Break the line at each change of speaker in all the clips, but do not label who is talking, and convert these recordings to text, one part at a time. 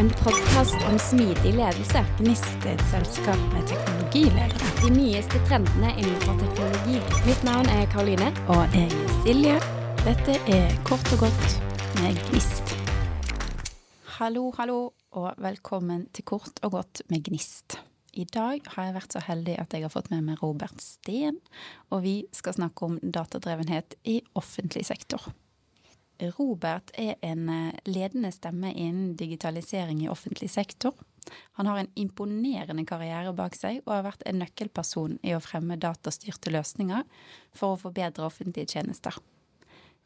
En podkast om smidig ledelse. Gnist er et selskap med teknologiledere. De nyeste trendene innenfor teknologi. Mitt navn er Karoline.
Og jeg er Silje. Dette er Kort og godt med Gnist. Hallo, hallo, og velkommen til Kort og godt med Gnist. I dag har jeg vært så heldig at jeg har fått med meg Robert Steen, og vi skal snakke om datadrevenhet i offentlig sektor. Robert er en eh, ledende stemme innen digitalisering i offentlig sektor. Han har en imponerende karriere bak seg og har vært en nøkkelperson i å fremme datastyrte løsninger for å forbedre offentlige tjenester.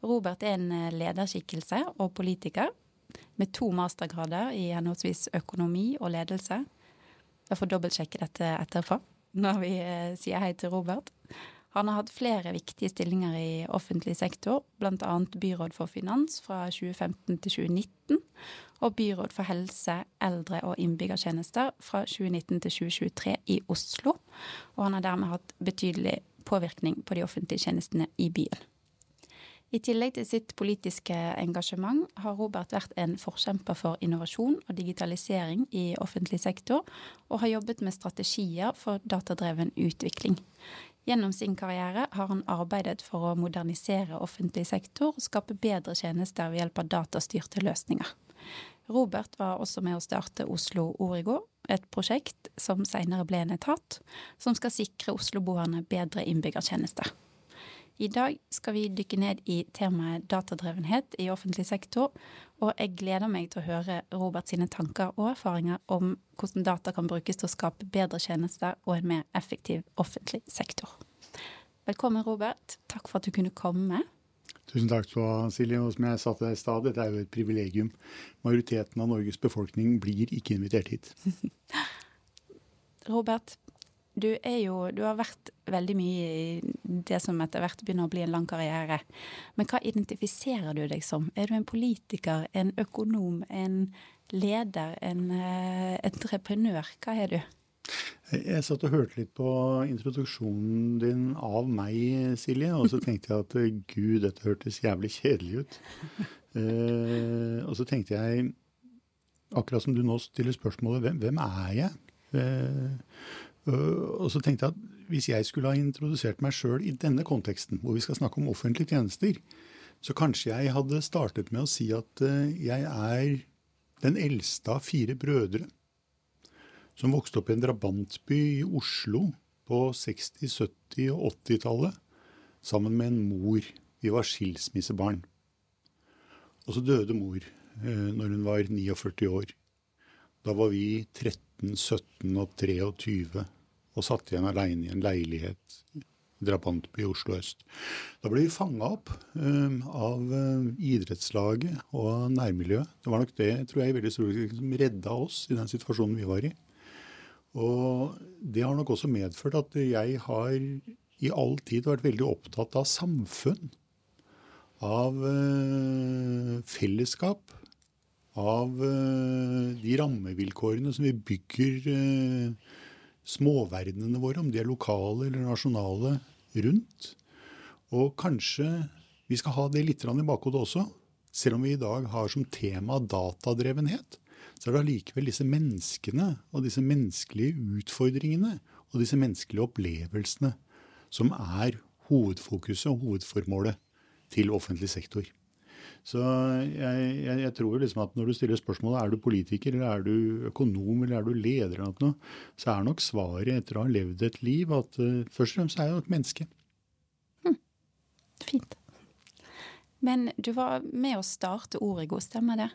Robert er en eh, lederskikkelse og politiker med to mastergrader i henholdsvis økonomi og ledelse. Jeg får dobbeltsjekke dette etterpå når vi eh, sier hei til Robert. Han har hatt flere viktige stillinger i offentlig sektor, bl.a. byråd for finans fra 2015 til 2019, og byråd for helse, eldre og innbyggertjenester fra 2019 til 2023 i Oslo. Og han har dermed hatt betydelig påvirkning på de offentlige tjenestene i byen. I tillegg til sitt politiske engasjement har Robert vært en forkjemper for innovasjon og digitalisering i offentlig sektor, og har jobbet med strategier for datadreven utvikling. Gjennom sin karriere har han arbeidet for å modernisere offentlig sektor og skape bedre tjenester ved hjelp av datastyrte løsninger. Robert var også med å starte Oslo Origo, et prosjekt som senere ble en etat, som skal sikre osloboerne bedre innbyggertjenester. I dag skal vi dykke ned i temaet datadrevenhet i offentlig sektor, og jeg gleder meg til å høre Robert sine tanker og erfaringer om hvordan data kan brukes til å skape bedre tjenester og en mer effektiv offentlig sektor. Velkommen, Robert. Takk for at du kunne komme.
Tusen takk skal Silje. Og som jeg sa til deg i stad, dette er jo et privilegium. Majoriteten av Norges befolkning blir ikke invitert hit.
Robert, du, jo, du har vært veldig mye i det som etter hvert begynner å bli en lang karriere. Men hva identifiserer du deg som? Er du en politiker, en økonom, en leder, en uh, entreprenør? Hva er du?
Jeg satt og hørte litt på introduksjonen din av meg, Silje, og så tenkte jeg at gud, dette hørtes jævlig kjedelig ut. Uh, og så tenkte jeg, akkurat som du nå stiller spørsmålet, hvem, hvem er jeg? Uh, og så tenkte jeg at hvis jeg skulle ha introdusert meg sjøl i denne konteksten, hvor vi skal snakke om offentlige tjenester, så kanskje jeg hadde startet med å si at øh, jeg er den eldste av fire brødre som vokste opp i en drabantby i Oslo på 60-, 70- og 80-tallet sammen med en mor. Vi var skilsmissebarn. Og så døde mor øh, når hun var 49 år. Da var vi 13, 17 og 23 og satt igjen aleine i en leilighet i drabantby i Oslo øst. Da ble vi fanga opp um, av uh, idrettslaget og nærmiljøet. Det var nok det tror jeg, veldig stor som redda oss i den situasjonen vi var i. Og det har nok også medført at jeg har i all tid vært veldig opptatt av samfunn. Av uh, fellesskap. Av uh, de rammevilkårene som vi bygger uh, småverdenene våre, om de er lokale eller nasjonale, rundt. Og kanskje vi skal ha det litt i bakhodet også. Selv om vi i dag har som tema datadrevenhet, så er det allikevel disse menneskene og disse menneskelige utfordringene og disse menneskelige opplevelsene som er hovedfokuset og hovedformålet til offentlig sektor. Så jeg, jeg, jeg, tror liksom at når du stiller spørsmålet er du politiker, eller er du økonom, eller er du leder, eller noe, så er nok svaret etter å ha levd et liv at uh, først og fremst er jeg et menneske.
Hm. Fint. Men du var med å starte Origo, stemmer det?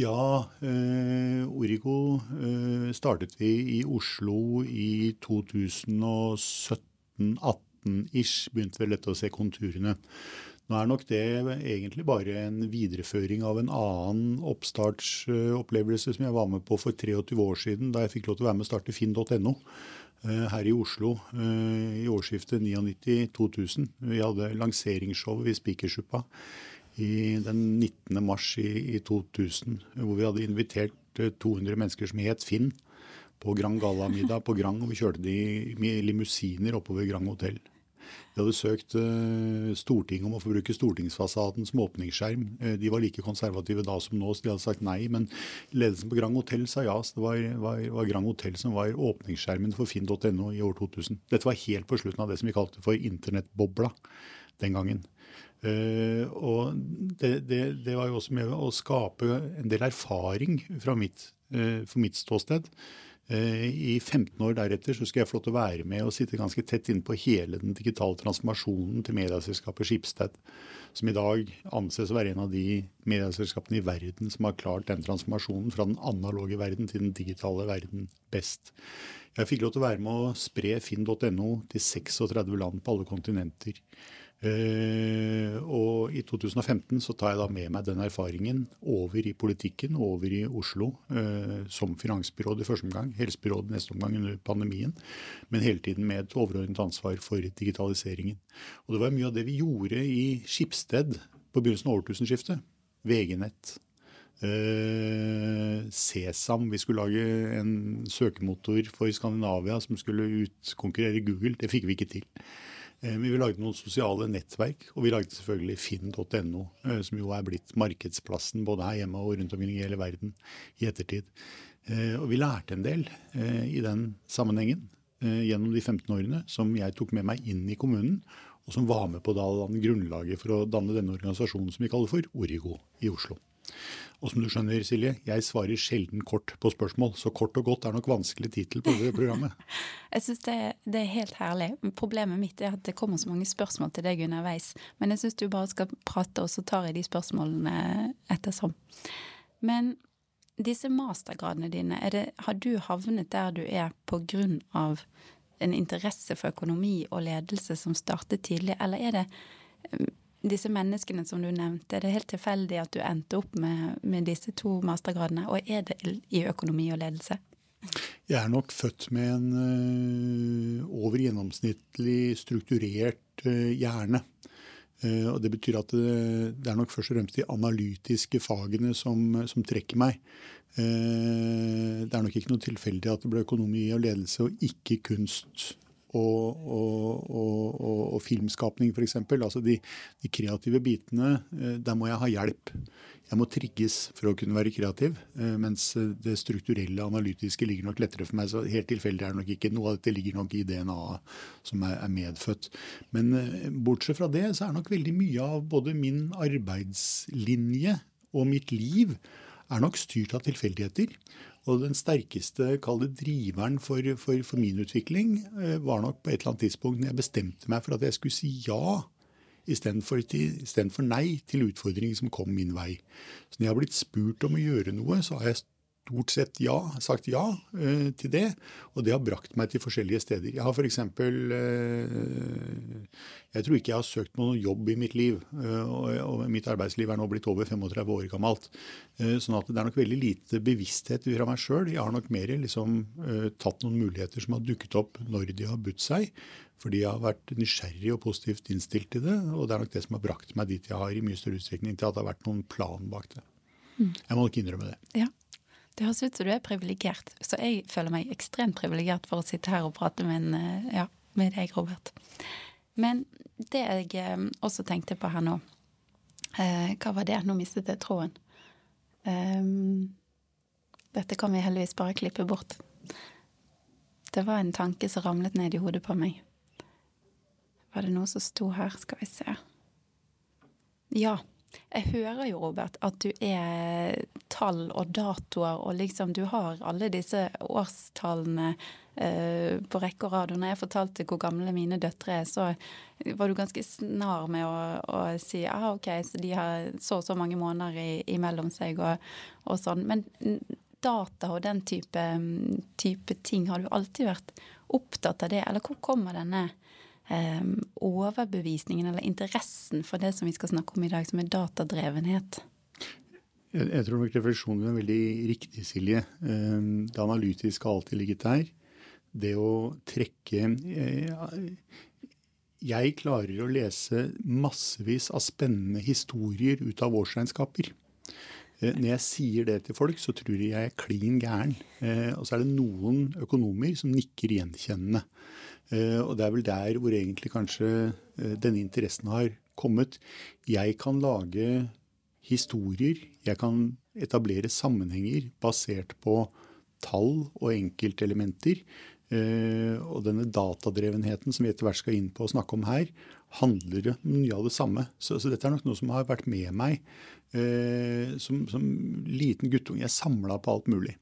Ja, eh, Origo eh, startet vi i Oslo i 2017-18-ish. Begynte vel lett å se konturene. Nå er nok det egentlig bare en videreføring av en annen oppstartsopplevelse som jeg var med på for 23 år siden, da jeg fikk lov til å være med og starte finn.no eh, her i Oslo eh, i årsskiftet 99-2000. Vi hadde lanseringsshow i Spikersuppa den 19. mars i, i 2000, hvor vi hadde invitert 200 eh, mennesker som het Finn på Grand Gala-middag på Grand, og vi kjørte de i limousiner oppover Grand hotell. De hadde søkt uh, Stortinget om å få bruke stortingsfasaden som åpningsskjerm. Uh, de var like konservative da som nå, så de hadde sagt nei. Men ledelsen på Grand Hotell sa ja. Så det var, var, var Grand Hotell som var åpningsskjermen for finn.no i år 2000. Dette var helt på slutten av det som vi kalte for internettbobla den gangen. Uh, og det, det, det, var jo også med å skape en del erfaring mitt, uh, for mitt ståsted. Uh, I 15 år deretter så skal jeg få lov til å være med og sitte ganske tett innpå hele den digitale transformasjonen til medieselskapet Skipsted, som i dag anses å være en av de medieselskapene i verden som har klart den transformasjonen fra den analoge verden til den digitale verden best. Jeg fikk lov til å være med å spre finn.no til 36 land på alle kontinenter. Uh, og i 2015 så tar jeg da med meg den erfaringen over i politikken, over i Oslo uh, som finansbyråd i første omgang, helsebyråd i neste omgang under pandemien, men hele tiden med et overordnet ansvar for digitaliseringen. Og det var mye av det vi gjorde i Skipsted på begynnelsen av årtusenskiftet. VG-nett. Uh, Sesam. Vi skulle lage en søkemotor for Skandinavia som skulle utkonkurrere Google. Det fikk vi ikke til. Eh, men vi lagde noen sosiale nettverk, og vi lagde selvfølgelig finn.no, eh, som jo er blitt markedsplassen både her hjemme og rundt omkring i hele verden i ettertid. Eh, og vi lærte en del i den sammenhengen gjennom de 15 årene som jeg tok med meg inn i kommunen, og som var med på danne grunnlaget for å danne denne organisasjonen som vi kaller for Origo i Oslo. Og som du skjønner, Silje, jeg svarer sjelden kort på spørsmål, så kort og godt er nok vanskelig tittel på det programmet.
jeg syns det, det, er helt herlig. Problemet mitt er at det kommer så mange spørsmål til deg underveis. Men jeg syns du bare skal prate, og så tar jeg de spørsmålene ettersom. Men disse mastergradene dine, det, har du havnet der du er på grunn av en interesse for økonomi og ledelse som startet tidlig, eller er det disse menneskene som du nevnte, det er helt tilfeldig at du endte opp med, med disse to mastergradene? Og er det i økonomi og ledelse?
Jeg er nok født med en uh, over gjennomsnittlig strukturert uh, hjerne. Uh, og Det betyr at det, det, er nok først og fremst de analytiske fagene som, som trekker meg. det er nok ikke noe tilfeldig at det ble økonomi og ledelse og ikke kunst og, og, og, og filmskapning f.eks. Altså de, de, kreative bitene, eh, der må jeg ha hjelp. Jeg må trigges for å kunne være kreativ, eh, mens det strukturelle, analytiske ligger nok lettere for meg. Så helt tilfeldig er det nok ikke. Noe av dette ligger nok i DNA-et som er, medfødt. Men eh, bortsett fra det, så er nok veldig mye av både min arbeidslinje og mitt liv er nok styrt av tilfeldigheter. Og den sterkeste driveren for, for, for, min utvikling eh, var nok på et eller annet tidspunkt når jeg bestemte meg for at jeg skulle si ja istedenfor for nei til utfordringer som kom min vei. Så når jeg har blitt spurt om å gjøre noe, så har jeg stort sett ja, sagt ja eh, til det. Og det har brakt meg til forskjellige steder. Jeg har f.eks. Eh, jeg tror ikke jeg har søkt noen jobb i mitt liv. Eh, og, og, mitt arbeidsliv er nå blitt over 35 år gammelt. Eh, sånn at det er nok veldig lite bevissthet fra meg sjøl. Jeg har nok mer liksom, eh, tatt noen muligheter som har dukket opp når de har budt seg. Fordi jeg har vært nysgjerrig og positivt innstilt til det. Og det er nok det som har brakt meg dit jeg har, i mye større utstrekning til at det har vært noen plan bak det. Mm. Jeg må nok innrømme det.
Ja. Det høres ut som du er privilegert, så jeg føler meg ekstremt privilegert for å sitte her og prate med, en, eh, ja, med deg, Robert. Men det jeg eh, også tenkte på her nå eh, Hva var det? Nå mistet jeg tråden. Um, dette kan vi heldigvis bare klippe bort. Det var en tanke som ramlet ned i hodet på meg. Var det noe som sto her? Skal vi se. Ja. Jeg hører jo, Robert, at du er tall og datoer, og liksom du har alle disse årstallene eh, på rekke og rad. Og når jeg fortalte hvor gamle mine døtre er, så var du ganske snar med å, å si ah, OK, så de har så og så mange måneder imellom seg og, og sånn. Men data og den type, type ting, har du alltid vært opptatt av det, eller hvor kommer denne overbevisningen eller interessen for det som vi skal snakke om i dag, som er datadrevenhet?
Jeg, jeg tror nok refleksjonen er veldig riktig, Silje. Um, det analytiske har alltid ligget der. Det å trekke uh, Jeg klarer å lese massevis av spennende historier ut av årsregnskaper. Når jeg sier det til folk, så tror de jeg er klin gæren. Og så er det noen økonomer som nikker gjenkjennende. Og det er vel der hvor egentlig kanskje denne interessen har kommet. Jeg kan lage historier, jeg kan etablere sammenhenger basert på tall og enkeltelementer. Eh, og denne datadrevenheten som vi etter hvert skal inn på å snakke om her, handler mye av det samme. Så, så, dette er nok noe som har vært med meg eh, som, som, liten guttunge. Jeg samla på alt mulig.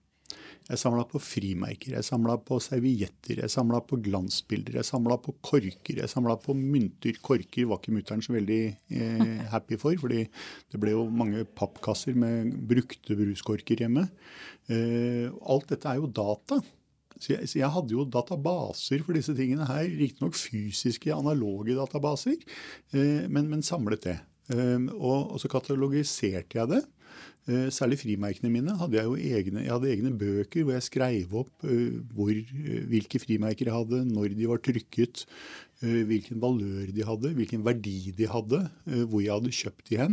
Jeg samla på frimerker, jeg samla på servietter, jeg samla på glansbilder, jeg samla på korker, jeg samla på mynter. Korker var ikke mutter'n så veldig eh, happy for, fordi det ble jo mange pappkasser med brukte bruskorker hjemme. Eh, alt dette er jo data. Så jeg, så jeg, hadde jo databaser for disse tingene her. Riktignok fysiske, analoge databaser, eh, men, men, samlet det. Eh, og, og, så katalogiserte jeg det. Eh, særlig frimerkene mine hadde jeg jo egne, jeg hadde egne bøker hvor jeg skrev opp uh, hvor, uh, hvilke frimerker jeg hadde, når de var trykket, hvilken valør de hadde, hvilken verdi de hadde, hvor jeg hadde kjøpt de hen.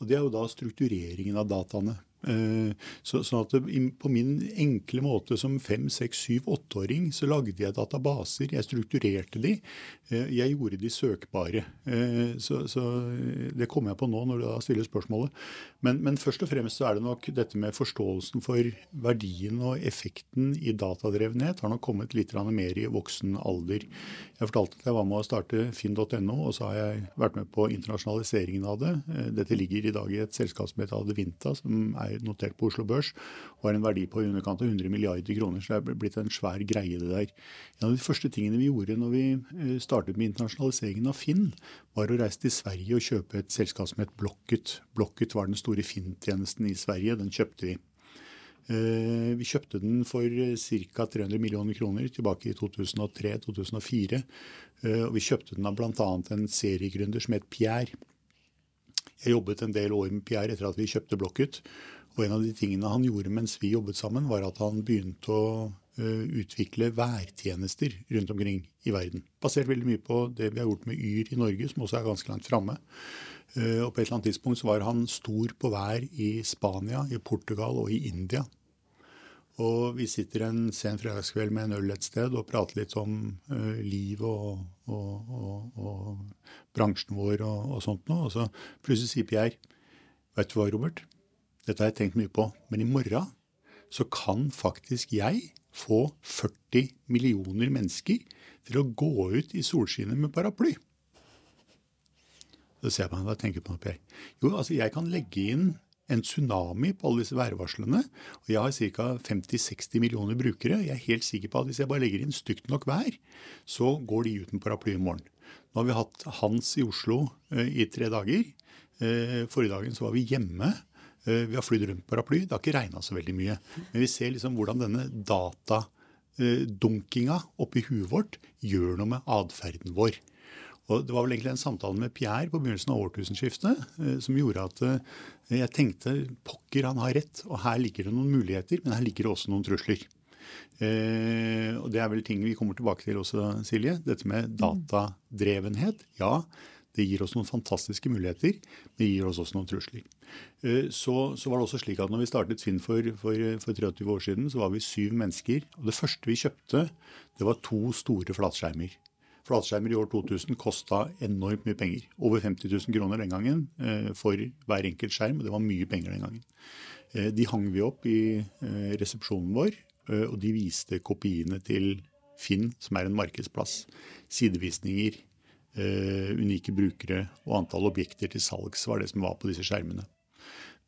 Og Det er jo da struktureringen av dataene. Eh, så, sånn at På min enkle måte som fem-, seks-, syv-, åtteåring så lagde jeg databaser. Jeg strukturerte de. Eh, jeg gjorde de søkbare. Eh, så, så Det kommer jeg på nå når du da stiller spørsmålet. Men, men, først og fremst så er det nok dette med forståelsen for verdien og effekten i datadrevenhet har nok kommet litt mer i voksen alder. Jeg fortalte at jeg var med å starte finn.no, og så har jeg vært med på internasjonaliseringen av det. Dette ligger i dag i et selskap som heter Adevinta, som er notert på Oslo Børs og har en verdi på i underkant av 100 milliarder kroner. Så det er blitt en svær greie, det der. En av de første tingene vi gjorde når vi eh, startet med internasjonaliseringen av Finn, var å reise til Sverige og kjøpe et selskap som het Blokket. Blokket var den store Finn-tjenesten i Sverige. Den kjøpte vi. Eh, vi kjøpte den for ca. 300 millioner kroner tilbake i 2003-2004. Eh, og vi kjøpte den av bl.a. en seriegründer som het Pierre. Jeg jobbet en del år med Pierre etter at vi kjøpte Blokkut. Og en av de tingene han gjorde mens vi jobbet sammen, var at han begynte å utvikle værtjenester rundt omkring i verden. Basert veldig mye på det vi har gjort med Yr i Norge, som også er ganske langt framme. Uh, og på et eller annet tidspunkt så var han stor på vær i Spania, i Portugal og i India. Og vi sitter en sen fredagskveld med en øl et sted og prater litt om uh, livet og, og, og, og, bransjen vår og, sånt noe. Og så plutselig sier Pierre, vet du hva, Robert, dette har jeg tenkt mye på, men i morgen så kan faktisk jeg få 40 millioner mennesker til å gå ut i solskinnet med paraply. Så ser jeg på ham Hva tenker på noe, Per. Jo, altså jeg kan legge inn en tsunami på alle disse værvarslene. Og jeg har ca. 50-60 millioner brukere. Jeg er helt sikker på at hvis jeg bare legger inn stygt nok vær, så går de ut med paraply i morgen. Nå har vi hatt Hans i Oslo eh, i tre dager. Eh, forrige dagen så var vi hjemme. Eh, vi har flydd rundt paraply. Det har ikke regna så veldig mye. Men vi ser liksom hvordan denne datadunkinga oppi huet vårt gjør noe med atferden vår. Og Det var vel egentlig en samtale med Pierre på begynnelsen av årtusenskiftet som gjorde at jeg tenkte pokker, han har rett. Og her ligger det noen muligheter, men her ligger det også noen trusler. Eh, og Det er vel ting vi kommer tilbake til også, Silje. Dette med datadrevenhet. Ja, det gir oss noen fantastiske muligheter, men det gir oss også noen trusler. Eh, så, så, var det også slik at når vi startet Finn for, for, for 23 år siden, så var vi syv mennesker. Og det første vi kjøpte, det var to store flatskjermer. Flatskjermer i år 2000 kosta enormt mye penger. Over 50 000 kroner den gangen eh, for hver enkelt skjerm. og Det var mye penger den gangen. Eh, de hang vi opp i resepsjonen vår og de viste kopiene til Finn, som er en markedsplass. Sidevisninger, eh, unike brukere og antall objekter til salgs var det som var på disse skjermene.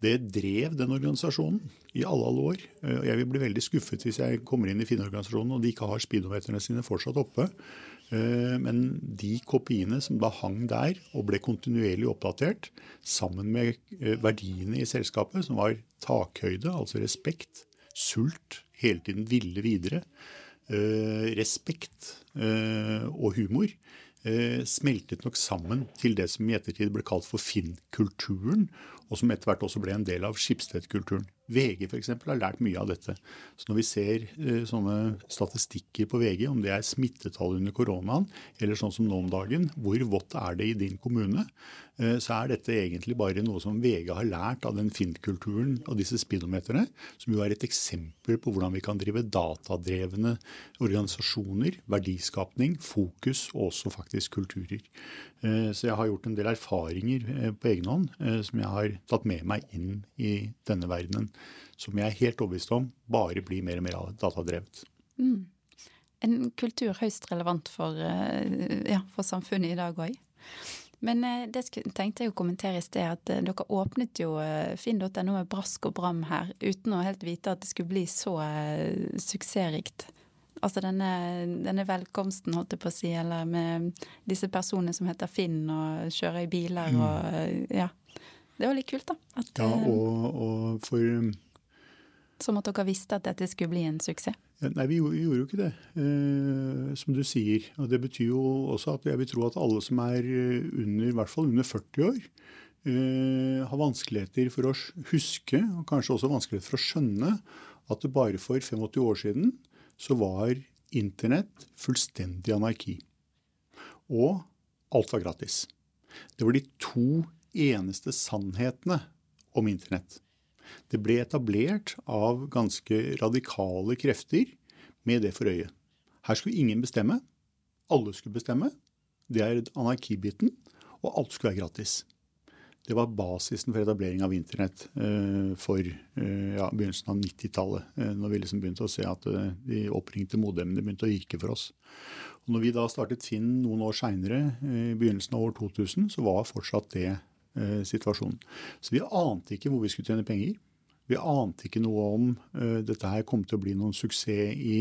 Det drev den organisasjonen i alle alle år. Eh, og Jeg vil bli veldig skuffet hvis jeg kommer inn i Finn-organisasjonen og de ikke har speedometerne sine fortsatt oppe. Men de kopiene som da hang der og ble kontinuerlig oppdatert, sammen med verdiene i selskapet, som var takhøyde, altså respekt, sult, hele tiden ville videre, eh, respekt eh, og humor eh, smeltet nok sammen til det som i ettertid ble kalt for Finn-kulturen, og som etter hvert også ble en del av Skipsted-kulturen. VG f.eks. har lært mye av dette. Så når vi ser eh, sånne statistikker på VG, om det er smittetall under koronaen, eller sånn som nå om dagen, hvor vått er det i din kommune, eh, så er dette egentlig bare noe som VG har lært av den Finn-kulturen og disse speedometerne, som jo er et eksempel på hvordan vi kan drive datadrevne organisasjoner, verdiskapning, fokus og også faktisk kulturer. Eh, så jeg har gjort en del erfaringer på egen hånd som jeg har tatt med meg inn i denne verdenen. Som jeg er helt overbevist om bare blir mer og mer datadrevet. Mm.
En kultur høyst relevant for, ja, for samfunnet i dag òg. Men det tenkte jeg å kommentere i sted, at dere åpnet jo finn.no med brask og bram her, uten å helt vite at det skulle bli så suksessrikt. Altså denne, denne, velkomsten, holdt jeg på å si, eller med disse personene som heter Finn og kjører i biler mm. og Ja. Det var litt kult, da.
At, ja, eh, og, og for
Som at dere visste at dette skulle bli en suksess?
Nei, vi gjorde, vi gjorde jo ikke det, eh, som du sier. Og det betyr jo også at jeg vil tro at alle som er under, i hvert fall under 40 år, eh, har vanskeligheter for å huske, og kanskje også vanskeligheter for å skjønne, at det bare for 85 år siden så var internett fullstendig anarki. Og alt var gratis. Det var de to eneste sannhetene om internett. Det ble etablert av ganske radikale krefter med det for øye. Her skulle ingen bestemme. Alle skulle bestemme. Det er anarkibiten. Og alt skulle være gratis. Det var basisen for etablering av internett uh, for uh, ja, begynnelsen av 90-tallet. Uh, eh, når vi liksom begynte å se at de oppringte modemmene begynte å virke for oss. Og når vi da startet Finn noen år seinere, i begynnelsen av år 2000, så var fortsatt det situasjonen. Så vi ante ikke hvor vi skulle tjene penger. Vi ante ikke noe om dette her kom til å bli noen suksess i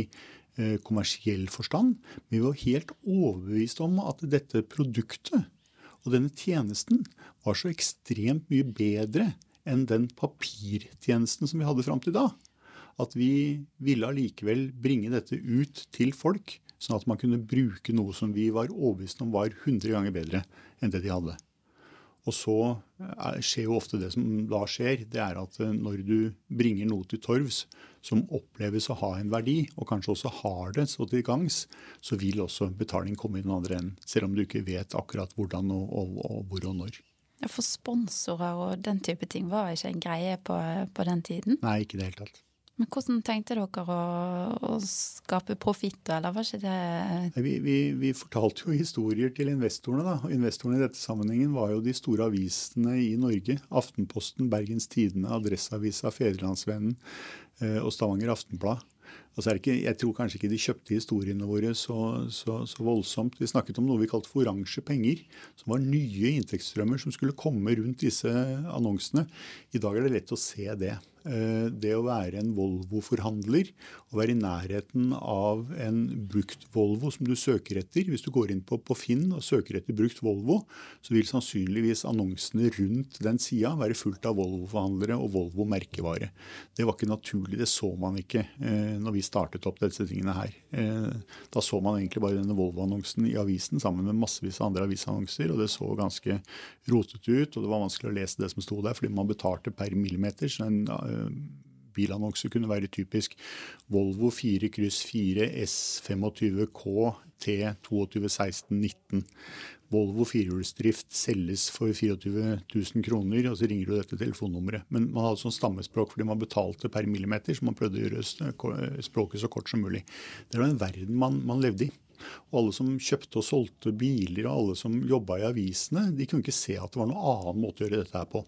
kommersiell forstand. Men vi var helt overbevist om at dette produktet og denne tjenesten var så ekstremt mye bedre enn den papirtjenesten som vi hadde fram til da. At vi ville allikevel bringe dette ut til folk, sånn at man kunne bruke noe som vi var overbevist om var 100 ganger bedre enn det de hadde. Og så eh, skjer jo ofte det som da skjer, det er at eh, når du bringer noe til torvs som oppleves å ha en verdi, og kanskje også har det så til gangs, så vil også betaling komme i den andre enden. Selv om du ikke vet akkurat hvordan og, og, og hvor og når.
For sponsorer og den type ting var ikke en greie på, på den tiden?
Nei, ikke i det hele tatt.
Men hvordan tenkte dere å, å skape profitt, eller var ikke det
vi, vi, vi, fortalte jo historier til investorene. da. Investorene i dette sammenhengen var jo de store avisene i Norge. Aftenposten, Bergens Tidende, Adresseavisa, Fedrelandsvennen eh, og Stavanger Aftenblad. Altså ikke, jeg tror kanskje ikke de kjøpte historiene våre så, så, så, voldsomt. Vi snakket om noe vi kalte for oransje penger, som var nye inntektsstrømmer som skulle komme rundt disse annonsene. I dag er det lett å se det. Eh, det å være en Volvo-forhandler og være i nærheten av en brukt Volvo som du søker etter Hvis du går inn på, på, Finn og søker etter brukt Volvo, så vil sannsynligvis annonsene rundt den sida være fullt av Volvo-forhandlere og Volvo-merkevare. Det var ikke naturlig, det så man ikke eh, når vi startet opp disse tingene her. Eh, da så man egentlig bare denne Volvo-annonsen i avisen sammen med massevis av andre avisannonser, og det så ganske rotete ut, og det var vanskelig å lese det som sto der, fordi man betalte per millimeter. så en Eh, bilannonse kunne være typisk Volvo 4 kryss 4 S25K T221619. Volvo firehjulsdrift selges for 24 000 kroner, og så ringer du dette telefonnummeret. Men man hadde sånn stammespråk fordi man betalte per millimeter, så man prøvde å gjøre språket så kort som mulig. Det var en verden man, man levde i. Og alle som kjøpte og solgte biler, og alle som jobba i avisene, de kunne ikke se at det var noen annen måte å gjøre dette her på.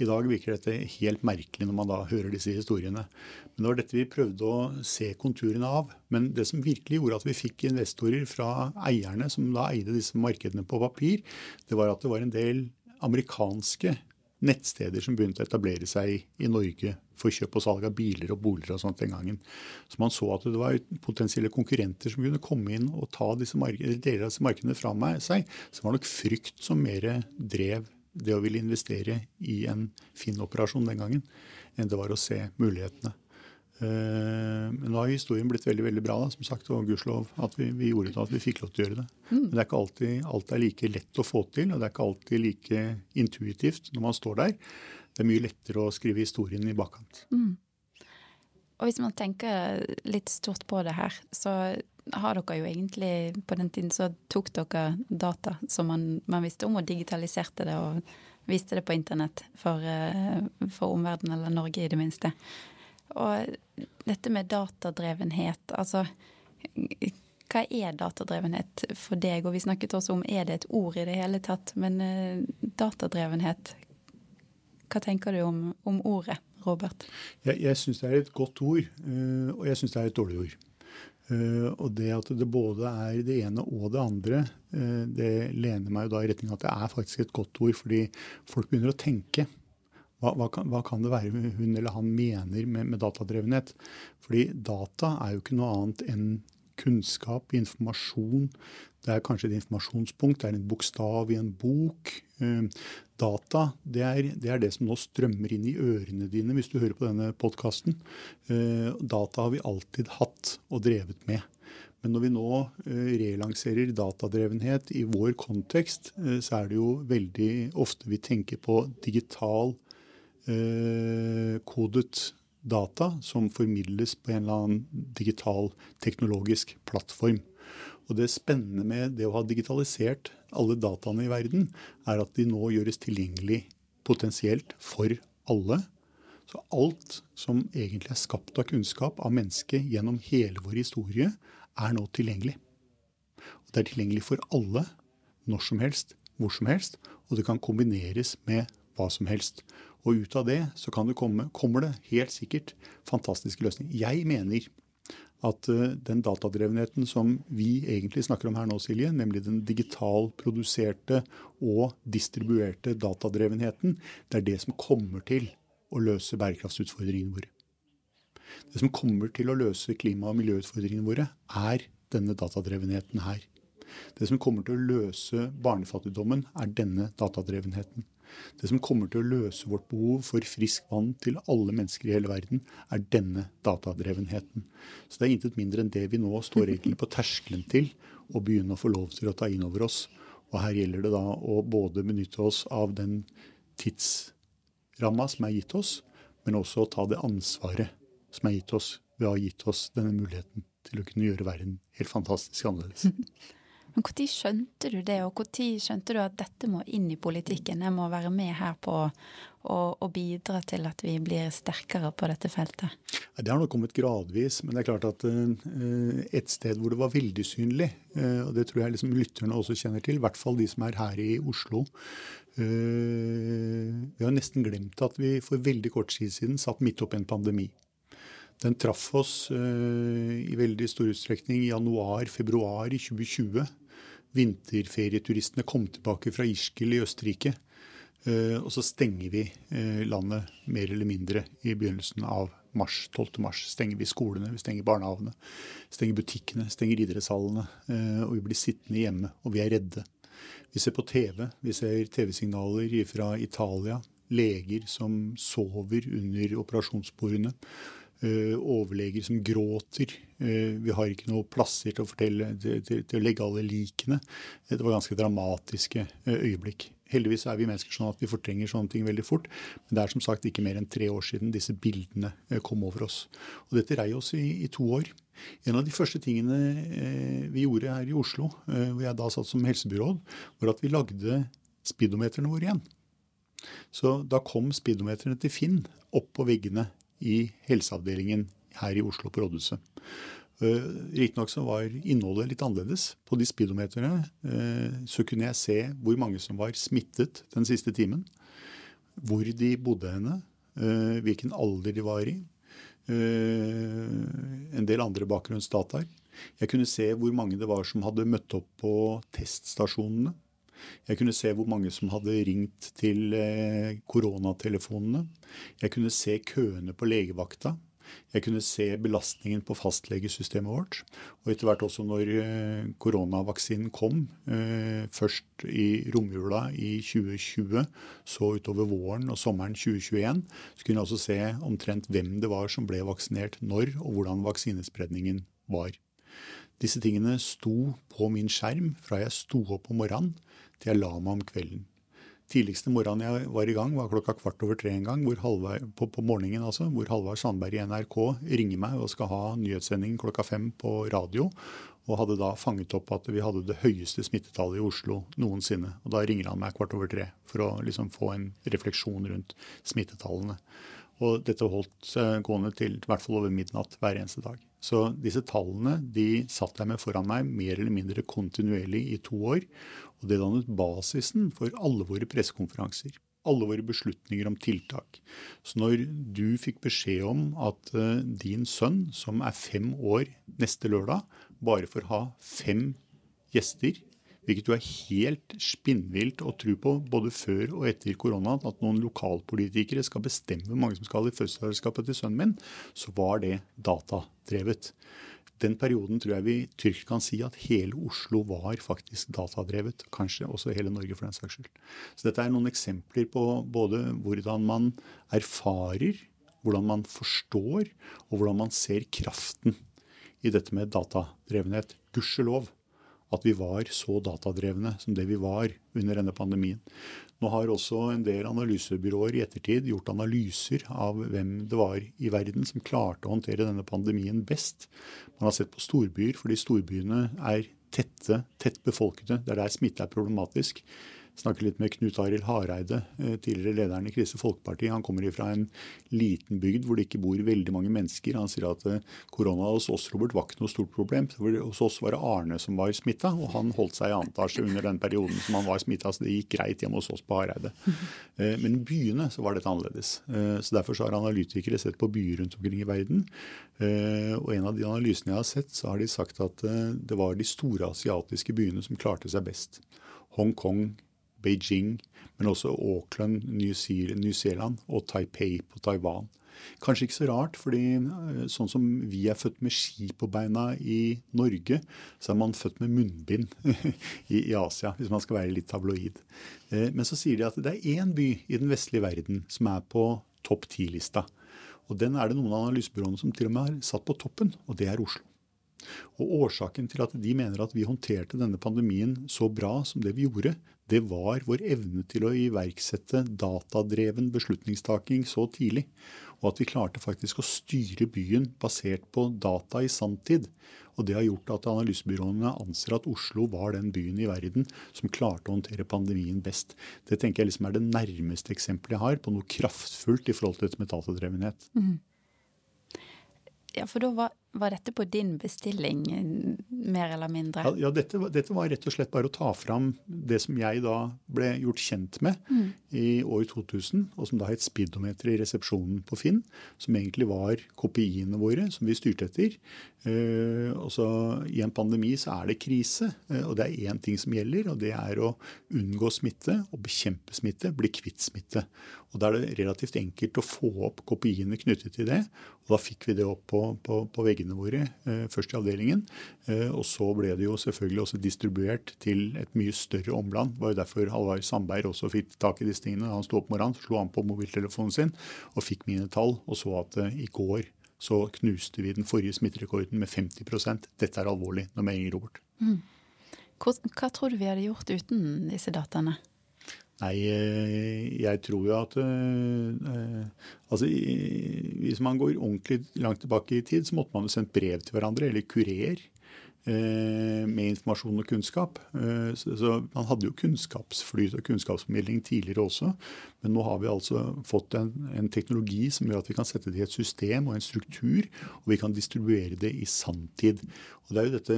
I dag virker dette helt merkelig når man da hører disse historiene. Men det var dette vi prøvde å se konturene av. Men det som virkelig gjorde at vi fikk investorer fra eierne som da eide disse markedene på papir, det var at det var en del amerikanske nettsteder som begynte å etablere seg i Norge for kjøp og salg av biler og boliger og sånt den gangen. Så man så at det var potensielle konkurrenter som kunne komme inn og ta disse deler av disse markedene fra seg. Så det var nok frykt som mer drev det å ville investere i en Finn-operasjon den gangen, enn det var å se mulighetene. Eh, men nå har historien blitt veldig veldig bra, da, som sagt, og gudskjelov at vi, vi, gjorde det, at vi fikk lov til å gjøre det. Mm. Men det er ikke alltid alt er like lett å få til, og det er ikke alltid like intuitivt når man står der. det er mye lettere å skrive historien i bakkant. Mm.
Og hvis man tenker litt stort på det her, så har dere jo egentlig På den tiden så tok dere data som man, man visste om, og digitaliserte det og viste det på internett for, eh, for omverdenen, eller Norge i det minste. Og dette med datadrevenhet, altså hva er datadrevenhet for deg? Og vi snakket også om er det et ord i det hele tatt. Men uh, datadrevenhet, hva tenker du om, om ordet, Robert?
Jeg, jeg syns det er et godt ord, uh, og jeg syns det er et dårlig ord. Uh, og det at det både er det ene og det andre, det lener meg jo da i retning av at det er faktisk et godt ord, fordi folk begynner å tenke. Hva, hva, kan, hva, kan, det være hun eller han mener med, med datadrevenhet? Fordi data er jo ikke noe annet enn kunnskap, informasjon. Det er kanskje et informasjonspunkt, det er en bokstav i en bok. Eh, data, det er, det er, det som nå strømmer inn i ørene dine hvis du hører på denne podkasten. Eh, data har vi alltid hatt og drevet med. Men når vi nå eh, relanserer datadrevenhet i vår kontekst, så er det jo veldig ofte vi tenker på digital kodet data som formidles på en eller annen digital teknologisk plattform. Og Det spennende med det å ha digitalisert alle dataene i verden, er at de nå gjøres tilgjengelig potensielt for alle. Så alt som egentlig er skapt av kunnskap av mennesket gjennom hele vår historie, er nå tilgjengelig. Og Det er tilgjengelig for alle, når som helst, hvor som helst, og det kan kombineres med hva som helst. Og ut av det så kan det komme, kommer det helt sikkert fantastiske løsninger. Jeg mener at uh, den datadrevenheten som vi egentlig snakker om her nå, Silje, nemlig den digitalproduserte og distribuerte datadrevenheten, det er det som kommer til å løse bærekraftsutfordringene våre. Det som kommer til å løse klima- og miljøutfordringene våre, er denne datadrevenheten her. Det som kommer til å løse barnefattigdommen, er denne datadrevenheten. Det som kommer til å løse vårt behov for frisk vann til alle mennesker i hele verden, er denne datadrevenheten. Så det er intet mindre enn det vi nå står egentlig på terskelen til å begynne å få lov til å ta inn over oss. Og her gjelder det da å både benytte oss av den tidsramma som er gitt oss, men også å ta det ansvaret som er gitt oss ved å ha gitt oss denne muligheten til å kunne gjøre verden helt fantastisk annerledes.
Men når skjønte du det, og når skjønte du at dette må inn i politikken? Jeg må være med her på å bidra til at vi blir sterkere på dette feltet?
Det har nok kommet gradvis, men det er klart at uh, et sted hvor det var veldig synlig, uh, og det tror jeg liksom lytterne også kjenner til, i hvert fall de som er her i Oslo uh, Vi har nesten glemt at vi for veldig kort tid siden satt midt oppi en pandemi. Den traff oss i veldig stor utstrekning i januar-februar i 2020 vinterferieturistene kom tilbake fra Ischgl i Østerrike. Eh, og så stenger vi eh, landet mer eller mindre i begynnelsen av mars. 12. mars stenger vi skolene, vi stenger barnehagene, stenger butikkene, stenger idrettshallene. Eh, og vi blir sittende hjemme, og vi er redde. Vi ser på TV, vi ser TV-signaler fra Italia. Leger som sover under operasjonsbordene. Uh, overleger som gråter. Uh, vi har ikke noen plasser til å, fortelle, til, til, til å legge alle likene. Det var ganske dramatiske uh, øyeblikk. Heldigvis er vi mennesker sånn at vi fortrenger sånne ting veldig fort. Men det er som sagt ikke mer enn tre år siden disse bildene kom over oss. Og dette rei oss i, i, to år. En av de første tingene vi gjorde her i Oslo, hvor jeg da satt som helsebyråd, var at vi lagde speedometerne våre igjen. Så da kom speedometerne til Finn opp på veggene i helseavdelingen her i Oslo på rådhuset. Uh, Riktignok så var innholdet litt annerledes. På de speedometerne uh, så kunne jeg se hvor mange som var smittet den siste timen. Hvor de bodde henne. Uh, hvilken alder de var i. En del andre bakgrunnsdataer. Jeg kunne se hvor mange det var som hadde møtt opp på teststasjonene. Jeg kunne se hvor mange som hadde ringt til eh, koronatelefonene. Jeg kunne se køene på legevakta. Jeg kunne se belastningen på fastlegesystemet vårt. Og etter hvert også når eh, koronavaksinen kom, eh, først i romjula i 2020, så utover våren og sommeren 2021, så kunne jeg også se omtrent hvem det var som ble vaksinert når, og hvordan vaksinespredningen var. Disse tingene sto på min skjerm fra jeg sto opp om morgenen til jeg la meg om kvelden. tidligste morgenen jeg var i gang, var klokka kvart over tre en gang, Halvard, på, på, morgenen altså, hvor Halvard Sandberg i NRK ringer meg og skal ha nyhetssending klokka fem på radio. Og hadde da fanget opp at vi hadde det høyeste smittetallet i Oslo noensinne. Og da ringer han meg kvart over tre for å liksom få en refleksjon rundt smittetallene. Og dette holdt gående til i hvert fall over midnatt hver eneste dag. Så disse tallene de satt jeg med foran meg mer eller mindre kontinuerlig i to år. Og det dannet basisen for alle våre pressekonferanser. Alle våre beslutninger om tiltak. Så når du fikk beskjed om at uh, din sønn, som er fem år neste lørdag, bare får ha fem gjester Hvilket jo er helt spinnvilt å tro på både før og etter korona, at noen lokalpolitikere skal bestemme hvor mange som skal i fødselsselskapet til sønnen min, så var det datadrevet. Den perioden tror jeg vi trygt kan si at hele Oslo var faktisk datadrevet. Kanskje også hele Norge, for den saks skyld. Så dette er noen eksempler på både hvordan man erfarer, hvordan man forstår, og hvordan man ser kraften i dette med datadrevenhet. Gudskjelov at vi var så datadrevne som det vi var under denne pandemien. Nå har også en del analysebyråer i ettertid gjort analyser av hvem det var i verden som klarte å håndtere denne pandemien best. Man har sett på storbyer, fordi storbyene er tette, tett befolkede. Det er der smitte er problematisk snakke litt med Knut Arild Hareide, eh, tidligere lederen i Kristelig Folkeparti. Han kommer fra en liten bygd hvor det ikke bor veldig mange mennesker. Han sier at eh, korona hos oss Robert, var ikke noe stort problem. Hos oss var det Arne som var smitta, og han holdt seg i annen etasje under den perioden som han var smitta. Så det gikk greit hjemme hos oss på Hareide. Eh, men i byene så var dette annerledes. Så Derfor så har analytikere sett på byer rundt omkring i verden. Og en av de analysene jeg har sett, så har de sagt at det var de store asiatiske byene som klarte seg best. Hongkong, Beijing, men også Auckland, New Zealand og Taipei på Taiwan. Kanskje ikke så rart, fordi eh, sånn som vi er født med ski på beina i Norge, så er man født med munnbind i, Asia, hvis man skal være litt tabloid. Eh, men så sier de at det er én by i den vestlige verden som er på topp ti-lista. Og den er det noen av analysebyråene som til og med har satt på toppen, og det er Oslo. Og Årsaken til at de mener at vi håndterte denne pandemien så bra som det vi gjorde, det var vår evne til å iverksette datadreven beslutningstaking så tidlig. Og at vi klarte faktisk å styre byen basert på data i sanntid. Og det har gjort at analysebyråene anser at Oslo var den byen i verden som klarte å håndtere pandemien best. Det tenker jeg liksom er det nærmeste eksempelet jeg har på noe kraftfullt i forhold til dette med datadrevenhet. Mm.
Ja, for da var, var, dette på din bestilling, mer eller mindre?
Ja, ja dette, dette, var rett og slett bare å ta fram det som jeg da ble gjort kjent med mm. i år 2000, og som da het speedometer i resepsjonen på Finn, som egentlig var kopiene våre som vi styrte etter. Uh, og så I en pandemi så er det krise, uh, og det er én ting som gjelder, og det er å unngå smitte og bekjempe smitte, bli kvitt smitte. Og Da er det relativt enkelt å få opp kopiene knyttet til det. og Da fikk vi det opp på, på, på veggene våre, eh, først i avdelingen. Eh, og så ble det jo selvfølgelig også distribuert til et mye større omland. Det var jo derfor Halvard Sandberg også fikk tak i disse tingene. Han sto opp morgenen, slo han på mobiltelefonen sin og fikk mine tall, og så at eh, i går så knuste vi den forrige smitterekorden med 50% Dette er alvorlig når meldinger går bort. Mm.
Hva, hva tror du vi hadde gjort uten disse dataene?
Nei, eh, jeg tror jo at uh, altså, Hvis man går ordentlig langt tilbake i tid, så måtte man jo sendt brev til hverandre, eller kurer. Eh, med informasjon og kunnskap. Eh, så Man hadde jo kunnskapsflyt og kunnskapsformidling tidligere også. Men nå har vi altså fått en, en, teknologi som gjør at vi kan sette det i et system og en struktur, og vi kan distribuere det i sanntid. Og Det er jo dette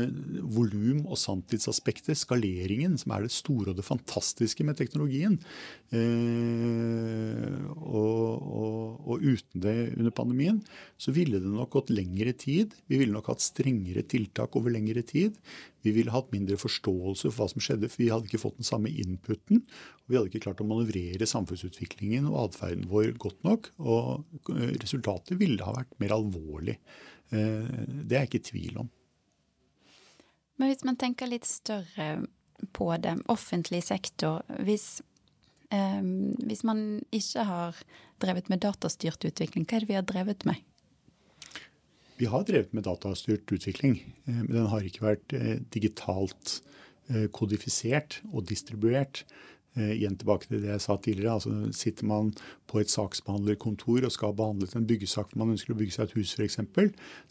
volum- og sanntidsaspektet, skaleringen, som er det store og det fantastiske med teknologien. Eh, og, og, og uten det under pandemien så ville det nok gått lengre tid. Vi ville nok hatt strengere tiltak over lengre lengre tid. Vi ville hatt mindre forståelse for hva som skjedde, for vi hadde ikke fått den samme inputen. og Vi hadde ikke klart å manøvrere samfunnsutviklingen og atferden vår godt nok. Og eh, resultatet ville ha vært mer alvorlig. Eh, det er jeg ikke i tvil om.
Men hvis man tenker litt større på det, offentlig sektor hvis, eh, hvis man ikke har drevet med datastyrt utvikling, hva er det vi har drevet med?
Vi har drevet med datastyrt utvikling, eh, men den har ikke vært eh, digitalt eh, kodifisert og distribuert. Eh, igjen tilbake til det jeg sa tidligere. altså Sitter man på et saksbehandlerkontor og skal ha behandlet en byggesak man ønsker å bygge seg et hus f.eks.,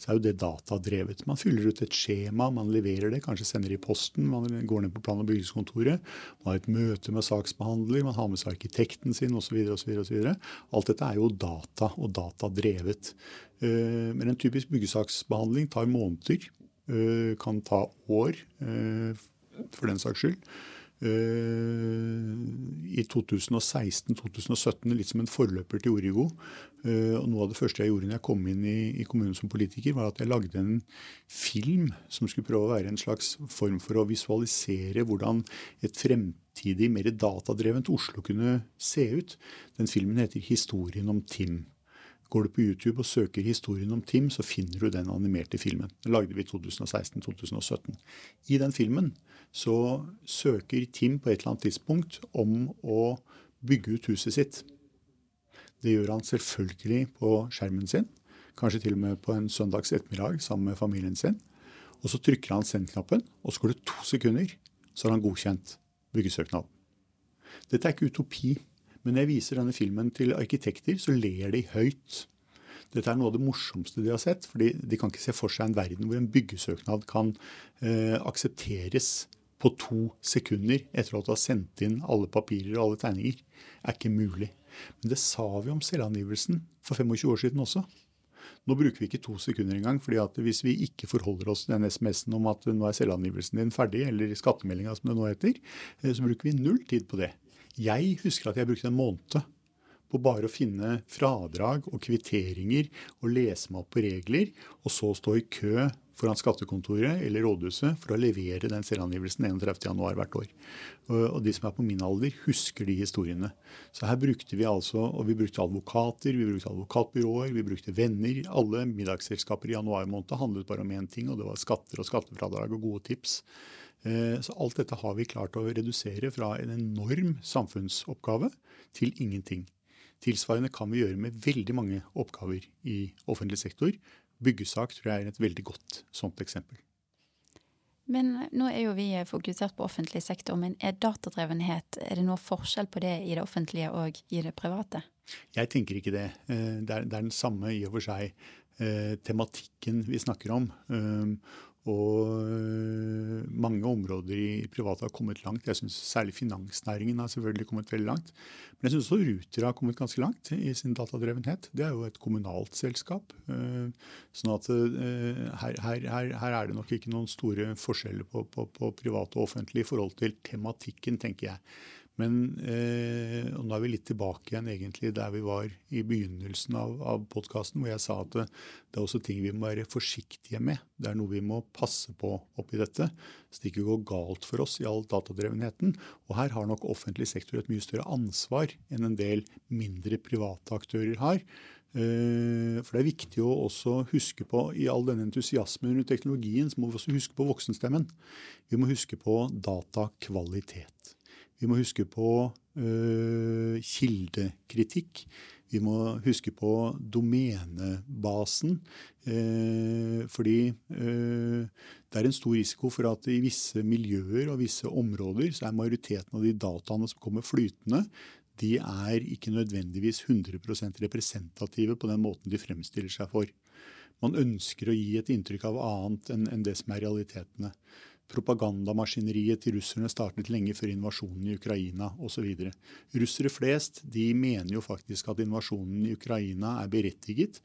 så er jo det datadrevet. Man fyller ut et skjema, man leverer det, kanskje sender i posten. Man går ned på plan- og bygningskontoret, man har et møte med saksbehandler, man har med seg arkitekten sin osv. Alt dette er jo data og datadrevet. Eh, men en typisk byggesaksbehandling tar måneder, eh, kan ta år for den saks skyld. Eh, i 2016-2017 litt som en forløper til Origo. Eh, og Noe av det første jeg gjorde når jeg kom inn i, i, kommunen som politiker, var at jeg lagde en film som skulle prøve å være en slags form for å visualisere hvordan et fremtidig, mer datadrevent Oslo kunne se ut. Den filmen heter 'Historien om Tim'. Går du på YouTube og søker historien om Tim, så finner du den animerte filmen. Den lagde vi i 2016-2017. I den filmen så søker Tim på et eller annet tidspunkt om å bygge ut huset sitt. Det gjør han selvfølgelig på skjermen sin, kanskje til og med på en søndags ettermiddag sammen med familien sin. Og så trykker han send-knappen, og så går det to sekunder, så har han godkjent byggesøknaden. Dette er ikke utopi. Men når jeg viser denne filmen til arkitekter, så ler de høyt. Dette er noe av det morsomste de har sett. fordi de kan ikke se for seg en verden hvor en byggesøknad kan eh, aksepteres på to sekunder etter at du har sendt inn alle papirer og alle tegninger. er ikke mulig. Men det sa vi om selvangivelsen for 25 år siden også. Nå bruker vi ikke to sekunder engang. fordi at hvis vi ikke forholder oss til den SMS-en om at nå er selvangivelsen din ferdig, eller skattemeldinga som det nå heter, eh, så bruker vi null tid på det. Jeg husker at jeg brukte en måned på bare å finne fradrag og kvitteringer og lese meg opp på regler, og så stå i kø foran skattekontoret eller rådhuset for å levere den selvangivelsen 31.1 hvert år. Og de som er på min alder, husker de historiene. Så her brukte vi altså, og vi brukte advokater, vi brukte advokatbyråer, vi brukte venner. Alle middagsselskaper i januar måned handlet bare om én ting, og det var skatter og skattefradrag og gode tips. Eh, så alt dette har vi klart å redusere fra en enorm samfunnsoppgave til ingenting. Tilsvarende kan vi gjøre med veldig mange oppgaver i offentlig sektor. Byggesak tror jeg er et veldig godt sånt eksempel.
Men nå er jo vi fokusert på offentlig sektor, men er datadrevenhet er det noe forskjell på det i det offentlige og i det private?
Jeg tenker ikke det. Eh, det er, den samme i og for seg eh, tematikken vi snakker om. Og øh, mange områder i private har kommet langt. Jeg synes Særlig finansnæringen har selvfølgelig kommet veldig langt. Men jeg syns også Ruter har kommet ganske langt i sin datadrevenhet. Det er jo et kommunalt selskap. Øh, sånn at øh, her, her, her, er det nok ikke noen store forskjeller på, på, på privat og offentlig i forhold til tematikken, tenker jeg. Men eh, og nå er vi litt tilbake igjen egentlig der vi var i begynnelsen av, av podkasten, hvor jeg sa at det, det, er også ting vi må være forsiktige med. Det er noe vi må passe på oppi dette, så det ikke går galt for oss i all datadrevenheten. Og her har nok offentlig sektor et mye større ansvar enn en del mindre private aktører har. Eh, for det er viktig å også huske på, i all denne entusiasmen rundt teknologien, så må vi også huske på voksenstemmen. Vi må huske på datakvalitet. Vi må huske på uh, kildekritikk. Vi må huske på domenebasen. Uh, fordi uh, det er en stor risiko for at i visse miljøer og visse områder så er majoriteten av de dataene som kommer flytende, de er ikke nødvendigvis 100% representative på den måten de fremstiller seg for. Man ønsker å gi et inntrykk av annet enn det som er realitetene propagandamaskineriet til russerne startet lenge før invasjonen i Ukraina osv. Russere flest de mener jo faktisk at invasjonen i Ukraina er berettiget,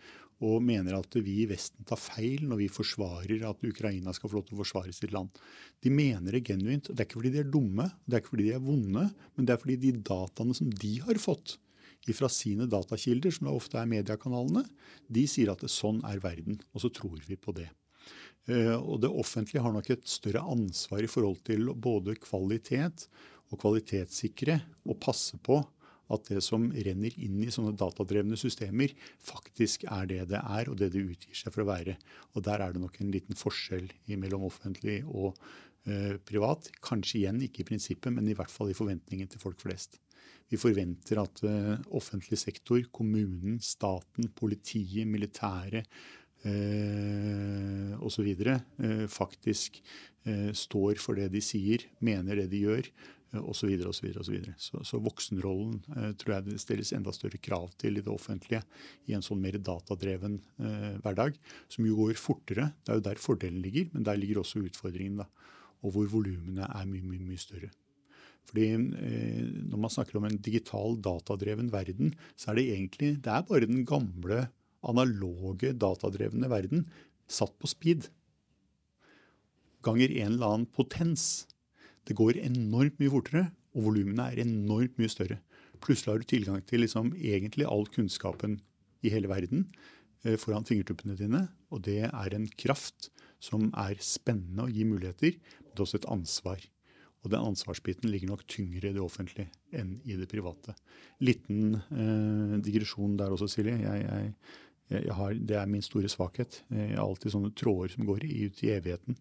og mener at vi i Vesten tar feil når vi forsvarer at Ukraina skal få lov til å forsvare sitt land. De mener det genuint. Det er ikke fordi de er dumme, det er ikke fordi de er vonde, men det er fordi de dataene som de har fått fra sine datakilder, som det ofte er mediekanalene, de sier at sånn er verden. Og så tror vi på det. Eh, og det offentlige har nok et større ansvar i forhold til både kvalitet og kvalitetssikre og passe på at det som renner inn i sånne datadrevne systemer, faktisk er det det er, og det det utgir seg for å være. Og Der er det nok en liten forskjell mellom offentlig og eh, privat. Kanskje igjen ikke i prinsippet, men i hvert fall i forventningen til folk flest. Vi forventer at eh, offentlig sektor, kommunen, staten, politiet, militæret, eh, osv. Eh, faktisk eh, står for det de sier, mener det de gjør, osv. osv. Så, så, så voksenrollen eh, tror jeg det stilles enda større krav til i det offentlige i en sånn mer datadreven eh, hverdag, som jo går fortere. Det er jo der fordelen ligger, men der ligger også utfordringen. da, Og hvor volumene er mye, mye, mye større. Fordi eh, Når man snakker om en digital, datadreven verden, så er det egentlig det er bare den gamle, analoge, datadrevne verden satt på speed. Ganger en eller annen potens. Det går enormt mye fortere, og volumene er enormt mye større. Plutselig har du tilgang til liksom egentlig all kunnskapen i hele verden eh, foran fingertuppene dine. Og det er en kraft som er spennende og gir muligheter, men det er også et ansvar. Og den ansvarsbiten ligger nok tyngre i det offentlige enn i det private. Liten eh, digresjon der også, Silje. Jeg, jeg, har, det er min store svakhet. Jeg har alltid sånne tråder som går ut i evigheten.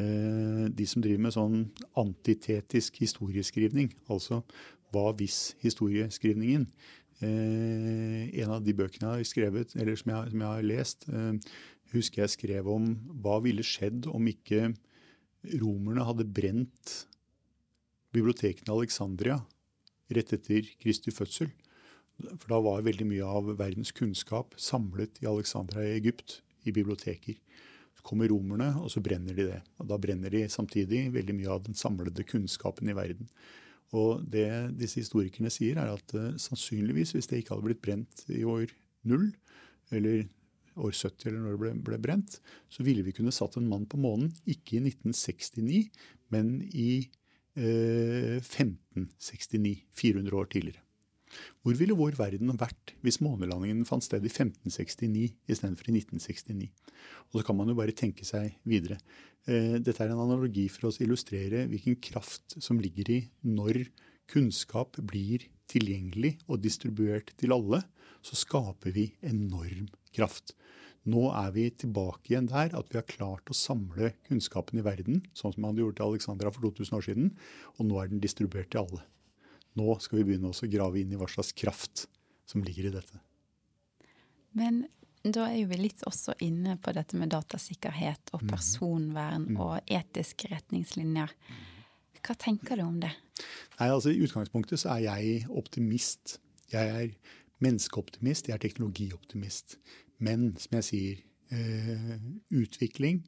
Eh, de som driver med sånn antitetisk historieskrivning, altså hva hvis-historieskrivningen. Eh, en av de bøkene jeg har skrevet, eller som jeg, som jeg har lest, eh, husker jeg skrev om hva ville skjedd om ikke romerne hadde brent bibliotekene i Alexandria rett etter Kristi fødsel. For da var veldig mye av verdens kunnskap samlet i Alexandra i Egypt, i biblioteker. Så kommer romerne, og så brenner de det. Og da brenner de samtidig veldig mye av den samlede kunnskapen i verden. Og det disse historikerne sier, er at uh, sannsynligvis, hvis det ikke hadde blitt brent i år null, eller år 70 eller når det ble, ble, brent, så ville vi kunne satt en mann på månen, ikke i 1969, men i 1569, eh, 400 år tidligere. Hvor ville vår verden vært hvis månelandingen fant sted i 1569 istedenfor i 1969? Og så kan man jo bare tenke seg videre. Eh, dette er en analogi for å illustrere hvilken kraft som ligger i når kunnskap blir tilgjengelig og distribuert til alle, så skaper vi enorm kraft. Nå er vi tilbake igjen der at vi har klart å samle kunnskapen i verden, sånn som man hadde gjort til Alexandra for 2000 år siden, og nå er den distribuert til alle. Nå skal vi begynne å grave inn i hva slags kraft som ligger i dette.
Men da er vi litt også inne på dette med datasikkerhet og mhm. personvern mm. og etiske retningslinjer. Hva tenker du om det?
Nei, altså I utgangspunktet så er jeg optimist. Jeg er menneskeoptimist, jeg er teknologioptimist. Men som jeg sier, eh, utvikling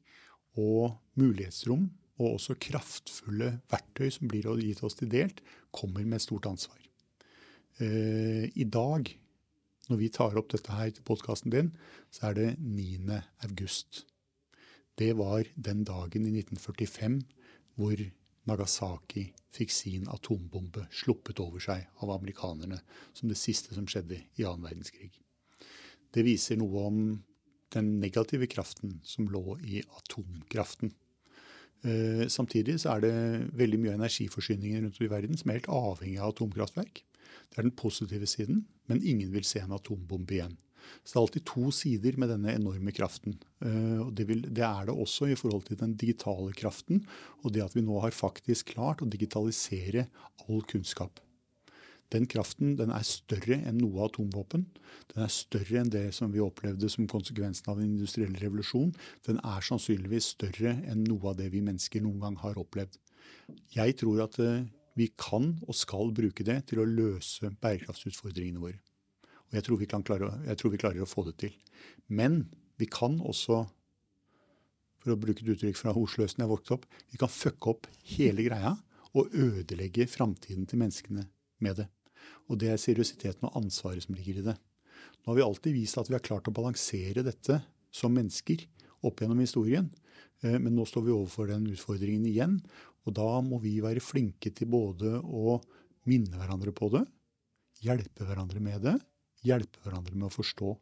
og mulighetsrom, og også kraftfulle verktøy som blir gitt oss til delt, kommer med stort ansvar. Eh, I dag, når vi tar opp dette her til podkasten din, så er det 9. august. Det var den dagen i 1945 hvor Nagasaki fikk sin atombombe sluppet over seg av amerikanerne som det siste som skjedde i annen verdenskrig. Det viser noe om den negative kraften som lå i atomkraften. Eh, samtidig så er det veldig mye energiforsyninger rundt i verden som er helt avhengig av atomkraftverk. Det er den positive siden, men ingen vil se en atombombe igjen. Så det er alltid to sider med denne enorme kraften. Eh, det, vil, det, er det også i forhold til den digitale kraften, og det at vi nå har faktisk klart å digitalisere all kunnskap. Den kraften den er større enn noe atomvåpen. Den er større enn det som vi opplevde som konsekvensen av den industrielle revolusjon. Den er sannsynligvis større enn noe av det vi mennesker noen gang har opplevd. Jeg tror at eh, vi kan og skal bruke det til å løse bærekraftsutfordringene våre. Og jeg tror klare, jeg tror vi klarer å få det til. Men vi kan også for å bruke et uttrykk fra Oslo øst jeg vokste opp, vi kan fucke opp hele greia og ødelegge framtiden til menneskene med det. Og det er seriøsiteten og ansvaret som ligger i det. Nå har vi alltid vist at vi har klart å balansere dette som mennesker opp gjennom historien. Eh, men nå står vi overfor den utfordringen igjen. Og da må vi være flinke til både å minne hverandre på det, hjelpe hverandre med det, hjelpe hverandre med å forstå.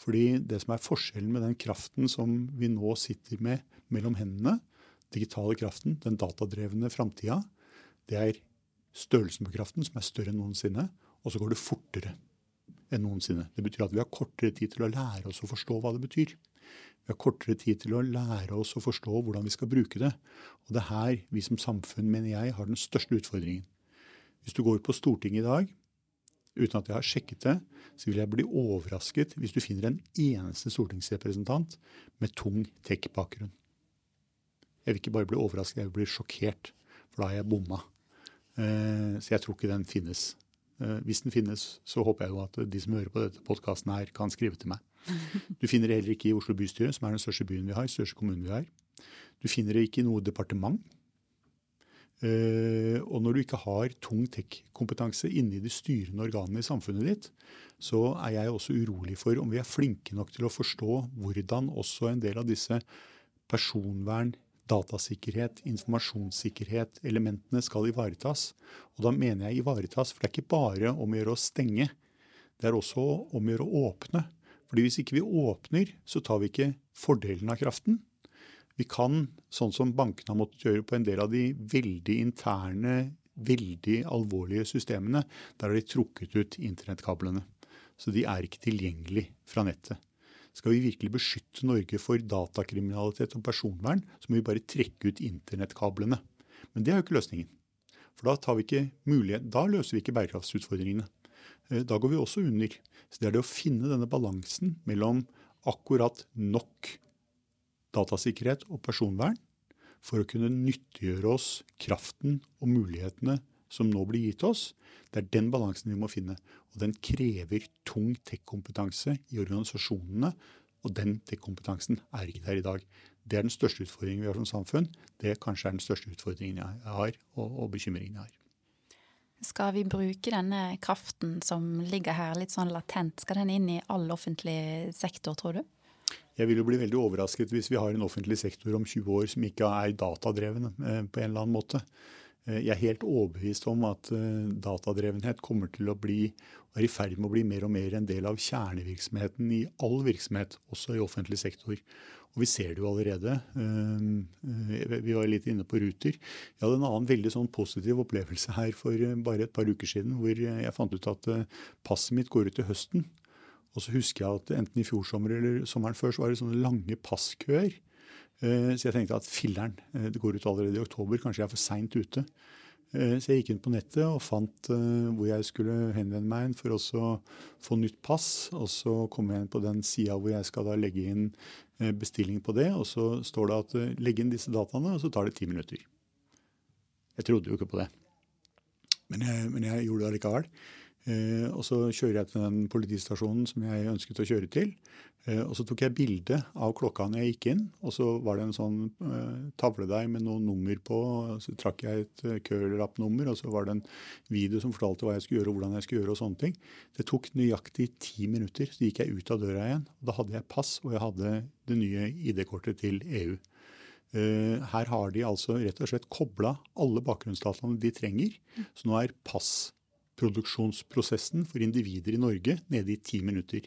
Fordi det som er forskjellen med den kraften som vi nå sitter med mellom hendene, digitale kraften, den datadrevne framtida, det er størrelsen på kraften, som er større enn noensinne, og så går det fortere enn noensinne. Det betyr at vi har kortere tid til å lære oss å forstå hva det betyr. Vi har kortere tid til å lære oss å forstå hvordan vi skal bruke det. Og det er her vi som samfunn, mener jeg, har den største utfordringen. Hvis du går på Stortinget i dag, uten at jeg har sjekket det, så vil jeg bli overrasket hvis du finner en eneste stortingsrepresentant med tung tech-bakgrunn. Jeg vil ikke bare bli overrasket, jeg vil bli sjokkert, for da har jeg bomma. Eh, så jeg tror ikke den finnes. Eh, hvis den finnes, så håper jeg jo at de som hører på dette podkasten her, kan skrive til meg. Du finner det heller ikke i Oslo bystyre, som er den største byen vi har, største kommunen vi har. Du finner det ikke i noe departement. Uh, og når du ikke har tung tech-kompetanse inni de styrende organene i samfunnet ditt, så er jeg også urolig for om vi er flinke nok til å forstå hvordan også en del av disse personvern, datasikkerhet, informasjonssikkerhet, elementene skal ivaretas. Og da mener jeg ivaretas, for det er ikke bare om å gjøre å stenge. Det er også om å gjøre å åpne. Fordi hvis ikke vi åpner, så tar vi ikke fordelen av kraften. Vi kan, sånn som bankene har måttet gjøre på en del av de veldig interne, veldig alvorlige systemene, der har de trukket ut internettkablene. Så de er ikke tilgjengelig fra nettet. Skal vi virkelig beskytte Norge for datakriminalitet og personvern, så må vi bare trekke ut internettkablene. Men det er jo ikke løsningen. For da, da løser vi ikke bærekraftsutfordringene. Eh, da går vi også under. Så det er det å finne denne balansen mellom akkurat nok datasikkerhet og personvern for å kunne nyttiggjøre oss kraften og mulighetene som nå blir gitt oss. Det er den balansen vi må finne. Og den krever tung tech-kompetanse i organisasjonene. Og den tech-kompetansen er ikke der i dag. Det er den største utfordringen vi har som samfunn. Det kanskje er den største utfordringen jeg har, og, og bekymringen jeg har.
Skal vi bruke denne kraften som ligger her litt sånn latent, skal den inn i all offentlig sektor, tror du?
Jeg vil jo bli veldig overrasket hvis vi har en offentlig sektor om 20 år som ikke er datadreven eh, på en eller annen måte. Eh, jeg er helt overbevist om at eh, datadrevenhet kommer til å bli, er i ferd med å bli mer og mer en del av kjernevirksomheten i all virksomhet, også i offentlig sektor. Og vi ser det jo allerede. Vi var litt inne på Ruter. Jeg hadde en annen veldig sånn positiv opplevelse her for bare et par uker siden, hvor jeg fant ut at passet mitt går ut til høsten. Og så husker jeg at enten i fjor sommer eller sommeren før så var det sånne lange passkøer. Eh, så jeg tenkte at filleren, eh, det går ut allerede i oktober, kanskje jeg er for seint ute. Eh, så jeg gikk inn på nettet og fant hvor jeg skulle henvende meg for å få nytt pass. Og så kom jeg inn på den sida hvor jeg skal legge inn bestilling på det. Og så står det at legge inn disse dataene, og så tar det ti minutter. Jeg trodde jo ikke på det. Men jeg, men jeg gjorde det allikevel. Eh, og så kjører jeg til den politistasjonen som jeg ønsket å kjøre til. Eh, og så tok jeg bilde av klokka når jeg gikk inn, og så var det en sånn eh, tavle der med noen nummer på. Så trakk jeg et kølappnummer, og så var det en video som fortalte hva jeg skulle gjøre og hvordan jeg skulle gjøre og sånne ting. Det tok nøyaktig ti minutter, så gikk jeg ut av døra igjen. og Da hadde jeg pass, og jeg hadde det nye ID-kortet til EU. Her har de altså rett og slett kobla alle bakgrunnsdataene de trenger. Så nå er pass produksjonsprosessen for individer i Norge nede i ti minutter.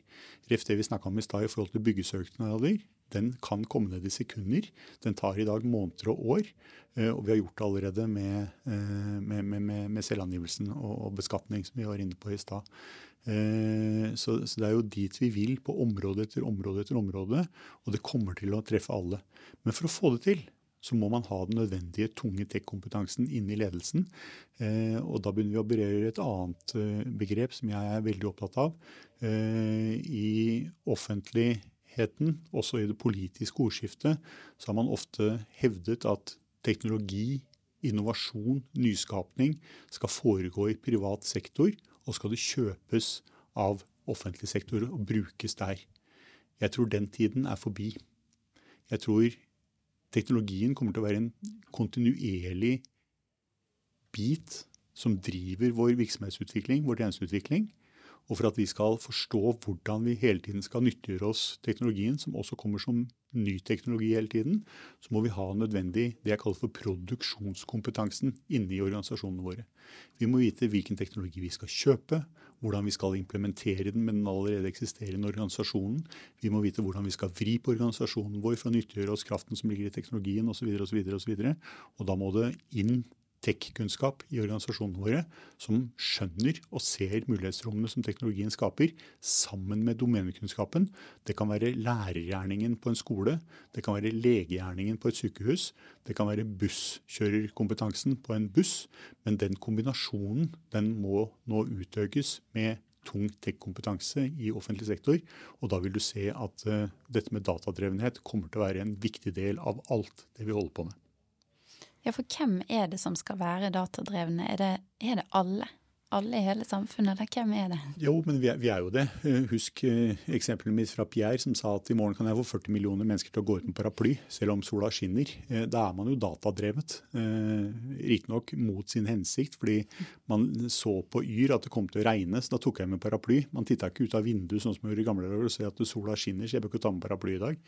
Ref det vi snakka om i stad i forhold til byggesøknader. Den kan komme ned i sekunder. Den tar i dag måneder og år. Eh, og vi har gjort det allerede med, eh, med, med, med selvangivelsen og beskatning, som vi var inne på i stad. Eh, så, så, det er jo dit vi vil på område etter område etter område. Og det kommer til å treffe alle. Men for å få det til, så må man ha den nødvendige tunge tech-kompetansen inne i ledelsen. Eh, og da begynner vi å berøre et annet eh, begrep som jeg er veldig opptatt av. Eh, I offentligheten, også i det politiske ordskiftet, så har man ofte hevdet at teknologi, innovasjon, nyskapning skal foregå i privat sektor, og skal det kjøpes av offentlig sektor og brukes der. Jeg tror den tiden er forbi. Jeg tror teknologien kommer til å være en kontinuerlig bit som driver vår virksomhetsutvikling, vår tjenesteutvikling. Og for at vi skal forstå hvordan vi hele tiden skal nyttiggjøre oss teknologien, som også kommer som ny teknologi hele tiden, så må vi ha nødvendig det jeg kaller for produksjonskompetansen inne i organisasjonene våre. Vi må vite hvilken teknologi vi skal kjøpe, hvordan vi skal implementere den med den allerede eksisterende organisasjonen. Vi må vite hvordan vi skal vri på organisasjonen vår for å nyttiggjøre oss kraften som ligger i teknologien osv. Og, så videre, og, så videre, og, så og da må det inn tech-kunnskap i organisasjonene våre, som skjønner og ser mulighetsrommene som teknologien skaper, sammen med domenekunnskapen. Det kan være lærergjerningen på en skole, det kan være legegjerningen på et sykehus, det kan være busskjørerkompetansen på en buss. Men den kombinasjonen den må nå utøkes med tung tech-kompetanse i offentlig sektor. Og da vil du se at uh, dette med datadrevenhet kommer til å være en viktig del av alt det vi holder på med.
Ja, for hvem er det som skal være datadrevne? Er det, er det alle? alle i hele samfunnet, eller hvem er det?
Jo, men vi er, vi er jo det. Eh, husk eh, eksempelet mitt fra Pierre som sa at i morgen kan jeg få 40 millioner mennesker til å gå ut med paraply, selv om sola skinner. Eh, da er man jo datadrevet. Riktignok mot sin hensikt, fordi man så på Yr at det kom til å regne, så da tok jeg med paraply. Man titta ikke ut av vinduet sånn som man gjorde i gamle dager og så at sola skinner, så jeg bør ikke ta med paraply i dag.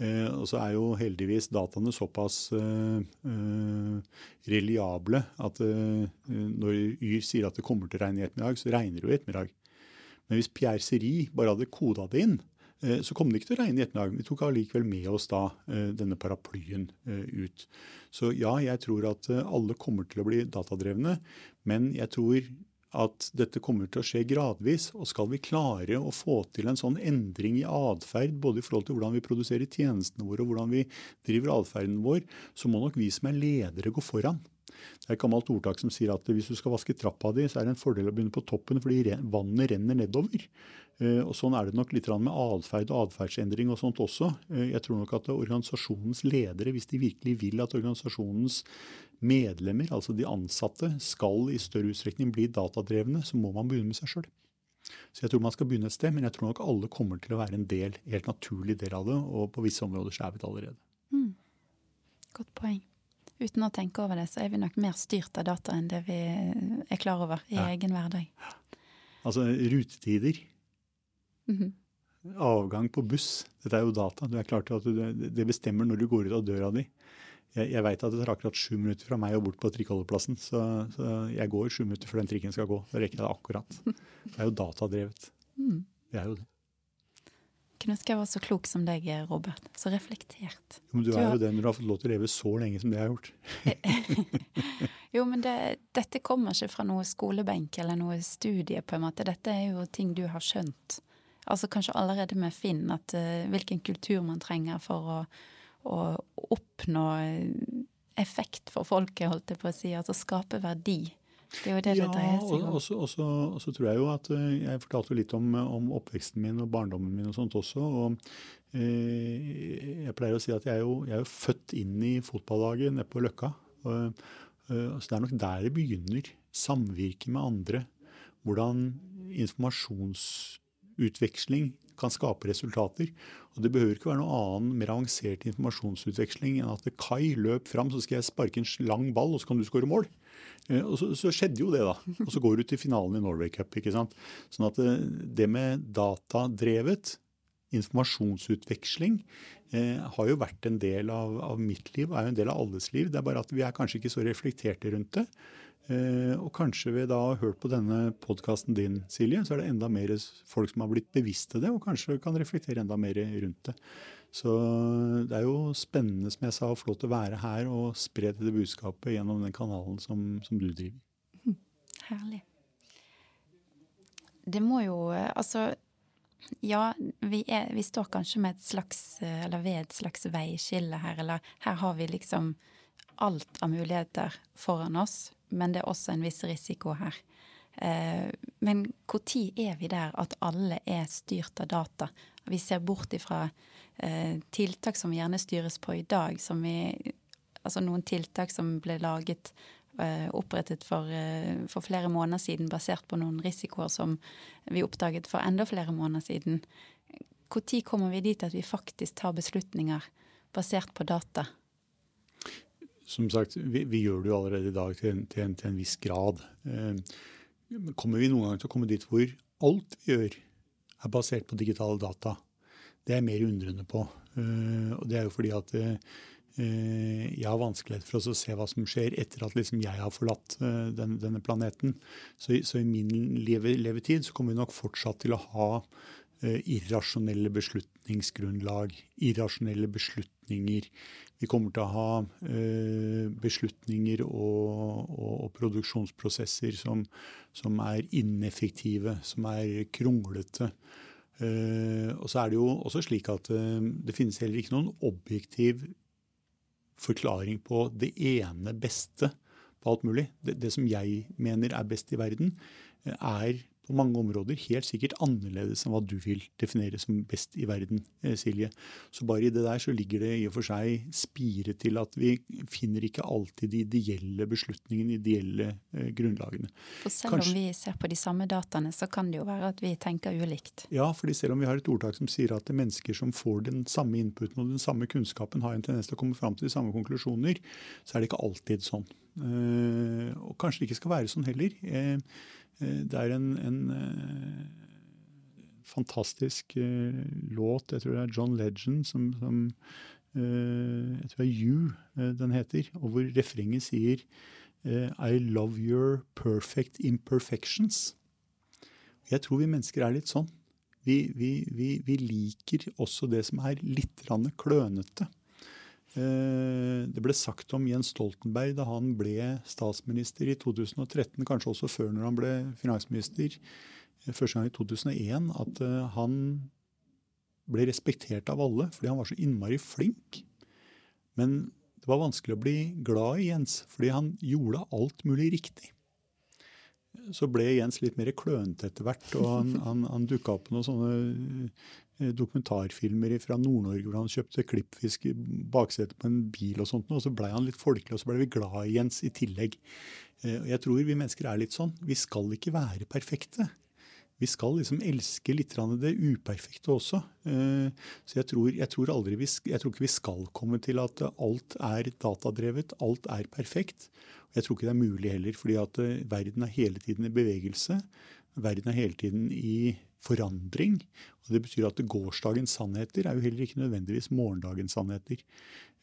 Eh, og så er jo heldigvis dataene såpass eh, eh, reliable at når Yr sier at det kommer til å regne i ettermiddag, så regner det jo i ettermiddag. Men hvis Pierre Seri bare hadde koda det inn, så kom det ikke til å regne i ettermiddag. Vi tok allikevel med oss da denne paraplyen ut. Så ja, jeg tror at alle kommer til å bli datadrevne, men jeg tror at dette kommer til å skje gradvis. Og skal vi klare å få til en sånn endring i atferd, både i forhold til hvordan vi produserer tjenestene våre og hvordan vi driver atferden vår, så må nok vi som er ledere gå foran. Det er et gammelt ordtak som sier at hvis du skal vaske trappa di, så er det en fordel å begynne på toppen fordi vannet renner nedover. Eh, og Sånn er det nok litt med atferd og atferdsendring og sånt også. Eh, jeg tror nok at organisasjonens ledere, hvis de virkelig vil at organisasjonens medlemmer, altså de ansatte, skal i større utstrekning bli datadrevne, så må man begynne med seg sjøl. Så jeg tror man skal begynne et sted, men jeg tror nok alle kommer til å være en del, helt naturlig del av det, og på visse områder så er vi det allerede. Mm.
Godt poeng. Uten å tenke over det, så er vi nok mer styrt av data enn det vi er klar over i ja. egen hverdag.
Altså rutetider. Mm -hmm. Avgang på buss. Dette er jo data. Du er klar til at du, Det bestemmer når du går ut av døra di jeg, jeg veit at det tar akkurat sju minutter fra meg og bort på trikkeholdeplassen. Så, så, jeg går sju minutter før den trikken skal gå. Da rekker jeg det akkurat. Det er jo datadrevet. Mm. Det er jo det.
Kunne ønske jeg var så klok som deg, Robert. Så reflektert.
Jo, men du, du er har... jo det når du har fått lov til å leve så lenge som det jeg har gjort.
jo, men det, dette kommer ikke fra noe skolebenk eller noe studie, på en måte. Dette er jo ting du har skjønt. Altså kanskje allerede med Finn, at uh, hvilken kultur man trenger for å å oppnå effekt for folket, holdt jeg på å si. Altså skape verdi. Det er jo det ja, det dreier seg om.
Og så tror jeg jo at eh, Jeg fortalte litt om, om, oppveksten min og barndommen min og sånt også. og eh, Jeg pleier å si at jeg er jo, jeg er jo født inn i fotballaget nede på Løkka. Og, og, så det er nok der det begynner. Samvirke med andre. Hvordan informasjons utveksling kan skape resultater. Og Det behøver ikke være noe annen mer avansert informasjonsutveksling enn at Kai løp fram, så skal jeg sparke en lang ball, og så kan du skåre mål. Eh, og så, så, skjedde jo det, da. Og så går du til finalen i Norway Cup. ikke sant? Sånn at eh, det med datadrevet informasjonsutveksling eh, har jo vært en del av, av, mitt liv, er jo en del av alles liv. Det er bare at vi er kanskje ikke så reflekterte rundt det. Eh, og kanskje ved da å ha hørt på denne podkasten din, Silje, så er det enda mer folk som har blitt bevisste det, og kanskje kan reflektere enda mer rundt det. Så det er jo spennende, som jeg sa, lov til å være her og spre dette budskapet gjennom den kanalen som, som du driver.
Hm, herlig. Det må jo Altså, ja, vi, er, vi står kanskje med et slags, eller ved et slags veiskille her, eller her har vi liksom alt av muligheter foran oss men det er også en viss risiko her. Eh, men når er vi der at alle er styrt av data? Vi ser bort ifra eh, tiltak som vi gjerne styres på i dag, som vi Altså noen tiltak som ble laget eh, opprettet for, for, flere måneder siden, basert på noen risikoer som vi oppdaget for enda flere måneder siden. Når kommer vi dit at vi faktisk tar beslutninger basert på data?
Som sagt, vi, vi, gjør det jo allerede i dag til en, til en, til en viss grad. Eh, kommer vi noen gang til å komme dit hvor alt vi gjør, er basert på digitale data? Det er jeg mer undrende på. Eh, og det er jo fordi at eh, jeg har vanskelighet for å se hva som skjer etter at liksom jeg har forlatt den, denne planeten. Så, så, i min leve, levetid så kommer vi nok fortsatt til å ha irrasjonelle beslutningsgrunnlag, irrasjonelle beslutninger. Vi kommer til å ha beslutninger og, og, og produksjonsprosesser som, som, er ineffektive, som er kronglete. og så er det jo også slik at det finnes heller ikke noen objektiv forklaring på det ene beste på alt mulig. Det, det som jeg mener er best i verden, er på mange områder helt sikkert annerledes enn hva du vil definere som best i verden, eh, Silje. Så bare i det der så ligger det i og for seg spire til at vi finner ikke alltid de ideelle beslutningene, ideelle eh, grunnlagene.
For selv Kanskje, om vi ser på de samme dataene, så kan det jo være at vi tenker ulikt?
Ja, fordi selv om vi har et ordtak som sier at er mennesker som får den samme inputen og den samme kunnskapen, har en tendens til å komme fram til de samme konklusjoner, så er det ikke alltid sånn. Eh, og kanskje det ikke skal være sånn heller. Eh, det er en, en fantastisk låt, jeg tror det er John Legend som, som Jeg tror det er You den heter, og hvor refrenget sier I love your perfect imperfections. Jeg tror vi mennesker er litt sånn. Vi, vi, vi, vi liker også det som er litt klønete. Eh, det ble sagt om Jens Stoltenberg da han ble statsminister i 2013, kanskje også før når han ble finansminister eh, første gang i 2001, at eh, han ble respektert av alle fordi han var så innmari flink. Men det var vanskelig å bli glad i Jens, fordi han gjorde alt mulig riktig. Så ble Jens litt mer klønete etter hvert, og han, han, han dukka opp på noen sånne Eh, dokumentarfilmer fra Nord-Norge hvor han kjøpte klippfisk i baksetet på en bil og sånt. Og så blei han litt folkelig, og så blei vi glad i Jens i tillegg. Eh, jeg tror vi mennesker er litt sånn. Vi skal ikke være perfekte. Vi skal liksom elske litt det uperfekte også. Eh, så jeg tror, jeg tror, aldri vi, jeg tror ikke vi skal komme til at alt er datadrevet, alt er perfekt. Jeg tror ikke det er mulig heller, fordi at verden er hele tiden i bevegelse. Verden er hele tiden i forandring. Og Det betyr at gårsdagens sannheter er jo heller ikke nødvendigvis morgendagens sannheter.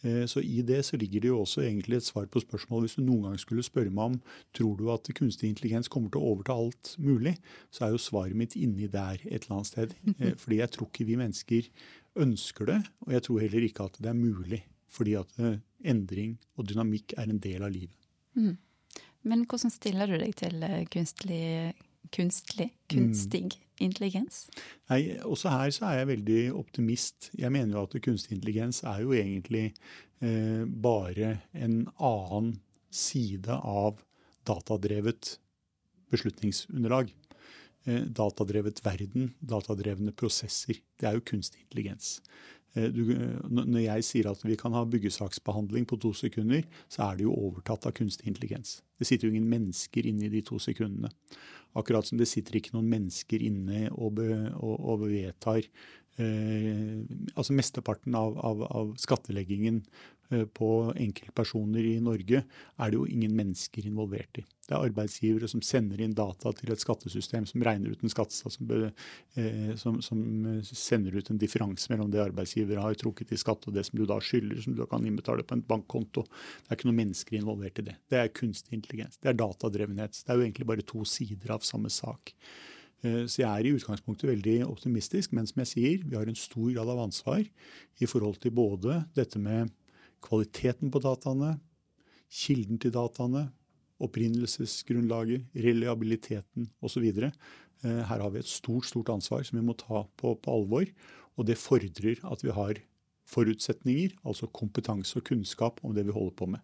Eh, så I det så ligger det jo også egentlig et svar på spørsmålet hvis du noen gang skulle spørre meg om tror du at kunstig intelligens kommer til å overta alt mulig, så er jo svaret mitt inni der et eller annet sted. Eh, fordi jeg tror ikke vi mennesker ønsker det, og jeg tror heller ikke at det er mulig. Fordi at eh, endring og dynamikk er en del av livet. Mm.
Men hvordan stiller du deg til kunstlig, kunstlig, kunstig mm intelligens?
Nei, Også her så er jeg veldig optimist. Jeg mener jo at kunstig intelligens er jo egentlig eh, bare en annen side av datadrevet beslutningsunderlag. Eh, datadrevet verden, datadrevne prosesser. Det er jo kunstig intelligens. Eh, du, når jeg sier at vi kan ha byggesaksbehandling på to sekunder, så er det jo overtatt av kunstig intelligens. Det sitter jo ingen mennesker inne i de to sekundene. Akkurat som det sitter ikke noen mennesker inne og, be, og, og vedtar eh, altså Mesteparten av, av, av skatteleggingen eh, på enkeltpersoner i Norge er det jo ingen mennesker involvert i. Det er arbeidsgivere som sender inn data til et skattesystem som regner ut en skattesats som, eh, som, som, sender ut en differanse mellom det arbeidsgivere har trukket i skatt og det som du da skylder, som du kan innbetale på en bankkonto. Det er ikke noen mennesker involvert i det. Det er kunstig intelligens. Det er datadrevenhet. Det er jo egentlig bare to sider av samme sak. Eh, så jeg er i utgangspunktet veldig optimistisk, men som jeg sier, vi har en stor grad av ansvar i forhold til både dette med kvaliteten på dataene, kilden til dataene, opprinnelsesgrunnlaget, reliabiliteten osv. Eh, her har vi et stort stort ansvar som vi må ta på, på alvor. Og det fordrer at vi har forutsetninger, altså kompetanse og kunnskap om det vi holder på med.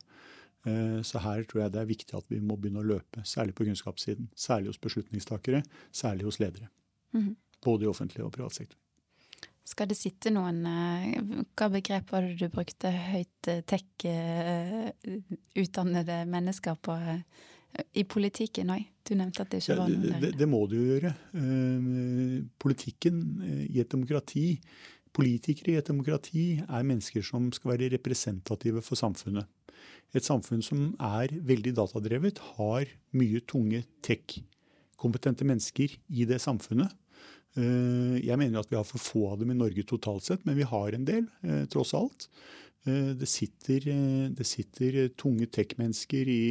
Eh, så her tror jeg det er viktig at vi må begynne å løpe, særlig på kunnskapssiden. Særlig hos beslutningstakere, særlig hos ledere. Mm. Både i offentlig og privat sektor.
Skal det sitte noen eh, Hva begrep var det du brukte? Høyt eh, tech-utdannede eh, mennesker på, i politikken òg? Du nevnte at det ikke var noe
der. Det, det må du jo gjøre. Politikken i et demokrati, politikere i et demokrati, er mennesker som skal være representative for samfunnet. Et samfunn som er veldig datadrevet, har mye tunge tech-kompetente mennesker i det samfunnet. Eh, jeg mener at vi har for få av dem i Norge totalt sett, men vi har en del, eh, tross alt. Det sitter, det sitter tunge tech-mennesker i,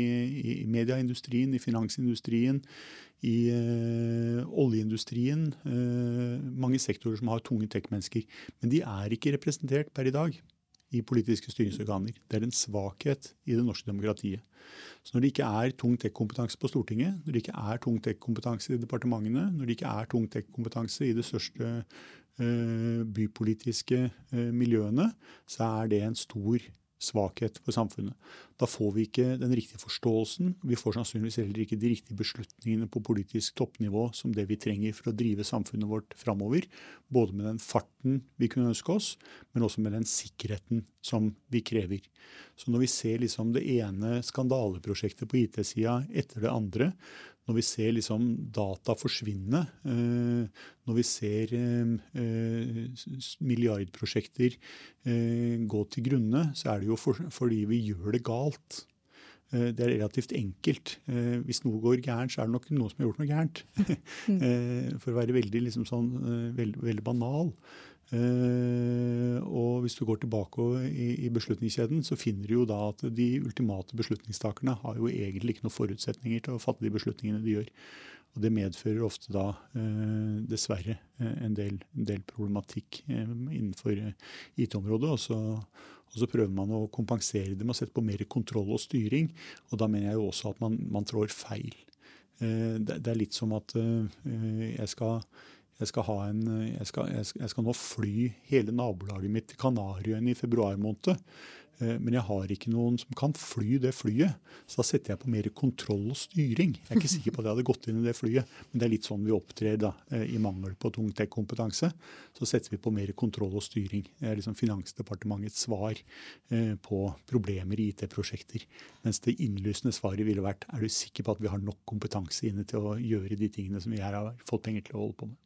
i, medieindustrien, i finansindustrien, i oljeindustrien. Mange sektorer som har tunge tech-mennesker. Men de er ikke representert per i dag i politiske styringsorganer. Det er en svakhet i det norske demokratiet. Så når det ikke er tung tech-kompetanse på Stortinget, når det ikke er tung tech-kompetanse i departementene, når det ikke er tung tech-kompetanse i de største uh, bypolitiske uh, miljøene, så er det en stor svakhet for samfunnet. Da får vi ikke den riktige forståelsen. Vi får sannsynligvis heller ikke de riktige beslutningene på politisk toppnivå som det vi trenger for å drive samfunnet vårt framover. Både med den farten vi kunne ønske oss, men også med den sikkerheten som vi krever. Så når vi ser liksom det ene skandaleprosjektet på IT-sida etter det andre, når vi ser liksom data forsvinne, eh, når vi ser eh, eh, milliardprosjekter gå til grunne, så er det jo fordi vi gjør det galt. Det er relativt enkelt. Hvis noe går gærent, så er det nok noen som har gjort noe gærent. Mm. For å være veldig, liksom sånn, veldig, veldig banal. Uh, og hvis du går tilbake i, beslutningskjeden, så finner du jo da at de ultimate beslutningstakerne har jo egentlig ikke noen forutsetninger til å fatte de beslutningene de gjør. Og det medfører ofte da uh, dessverre uh, en, del, en, del, problematikk innenfor IT-området. Og, og, så prøver man å kompensere det med å sette på mer kontroll og styring. Og da mener jeg jo også at man, man trår feil. Det, er litt som at jeg skal jeg skal, en, jeg, skal, jeg skal, nå fly hele nabolaget mitt til Kanariøyene i februar måned. Eh, men jeg har ikke noen som kan fly det flyet. Så da setter jeg på mer kontroll og styring. Jeg er ikke sikker på at jeg hadde gått inn i det flyet, men det er litt sånn vi opptrer da, eh, i mangel på tung tech-kompetanse. Så setter vi på mer kontroll og styring. Det er liksom Finansdepartementets svar eh, på problemer i IT-prosjekter. Mens det innlysende svaret ville vært er du sikker på at vi har nok kompetanse inne til å gjøre de tingene som vi her har fått penger til å holde på med.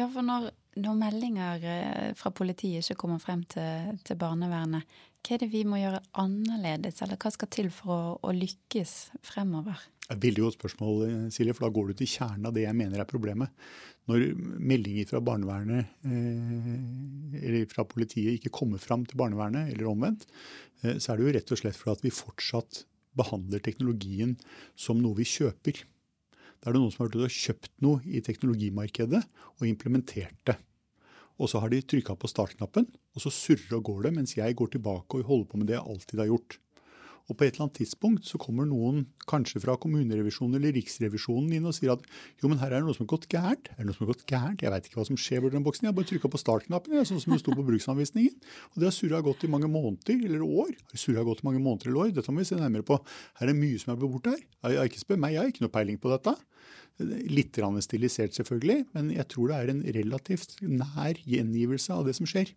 Ja, for når, når, meldinger eh, fra politiet ikke kommer frem til, til, barnevernet, hva er det vi må gjøre annerledes, eller hva skal til for å, å lykkes fremover?
Er veldig godt spørsmål, eh, Silje, for da går du til kjernen av det jeg mener er problemet. Når meldinger fra barnevernet eh, eller fra politiet ikke kommer fram til barnevernet, eller omvendt, så er det jo rett og slett for at vi fortsatt behandler teknologien som noe vi kjøper. Da er det noen som har kjøpt noe i teknologimarkedet og implementert det. Og så har de trykka på startknappen, og så surrer og går det, mens jeg går tilbake og holder på med det jeg alltid har gjort. Og på et eller annet tidspunkt så kommer noen, kanskje fra kommunerevisjonen eller Riksrevisjonen, inn og sier at jo, men her er det noe som har gått gærent. Er det noe som har gått gærent? Jeg veit ikke hva som skjer borti den boksen. Jeg har bare trykka på startknappen, jeg, sånn som det sto på bruksanvisningen. Og det har surra godt i mange måneder eller år. Surra godt i mange måneder eller år. Dette må vi se nærmere på. Her er det mye som er blitt borte her. Jeg, jeg, ikke spør meg, jeg har ikke noe peiling på dette. Litt stilisert, selvfølgelig, men jeg tror det er en relativt nær gjengivelse av det som skjer.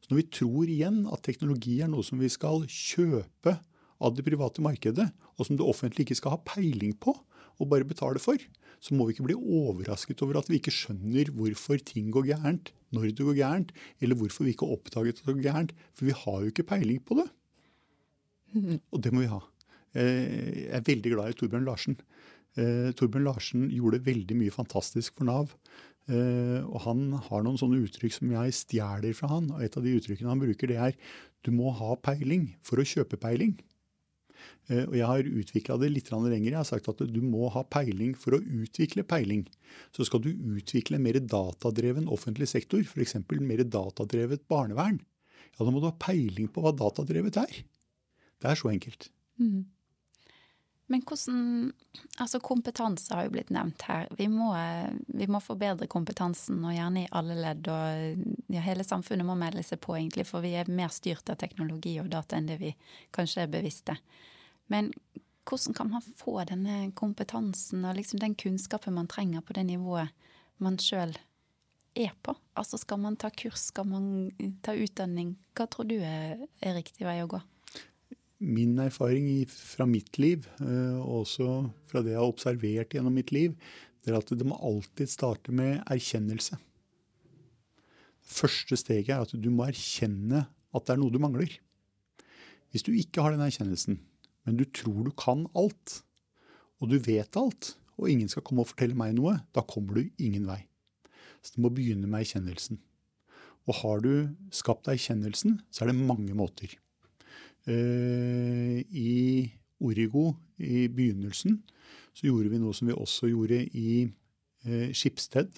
Så Når vi tror igjen at teknologi er noe som vi skal kjøpe av det private markedet, og som det offentlige ikke skal ha peiling på og bare betale for, så må vi ikke bli overrasket over at vi ikke skjønner hvorfor ting går gærent, når det går gærent, eller hvorfor vi ikke har oppdaget at det går gærent. For vi har jo ikke peiling på det. Og det må vi ha. Eh, jeg er veldig glad i Torbjørn Larsen. Eh, Torbjørn Larsen gjorde veldig mye fantastisk for Nav. Eh, og han har noen sånne uttrykk som jeg stjeler fra han. Og et av de uttrykkene han bruker, det er du må ha peiling for å kjøpe peiling. Eh, og jeg har utvikla det litt lenger. Jeg har sagt at du må ha peiling for å utvikle peiling. Så skal du utvikle mer datadreven offentlig sektor, f.eks. mer datadrevet barnevern, ja, da må du ha peiling på hva datadrevet er. Det er så enkelt. Mm.
Men hvordan Altså kompetanse har jo blitt nevnt her. Vi må, vi må forbedre kompetansen, og gjerne i alle ledd. Og ja, hele samfunnet må melde seg på, egentlig, for vi er mer styrt av teknologi og data enn det vi kanskje er bevisste. Men hvordan kan man få denne kompetansen og liksom den kunnskapen man trenger på det nivået man sjøl er på? Altså skal man ta kurs, skal man ta utdanning? Hva tror du er, er riktig vei å gå?
min erfaring fra mitt liv, eh, og også fra det jeg har observert gjennom mitt liv, det er at det må alltid starte med erkjennelse. Første steget er at du må erkjenne at det er noe du mangler. Hvis du ikke har den erkjennelsen, men du tror du kan alt, og du vet alt, og ingen skal komme og fortelle meg noe, da kommer du ingen vei. Så du må begynne med erkjennelsen. Og har du skapt erkjennelsen, så er det mange måter. I Origo i begynnelsen så gjorde vi noe som vi også gjorde i Skipsted.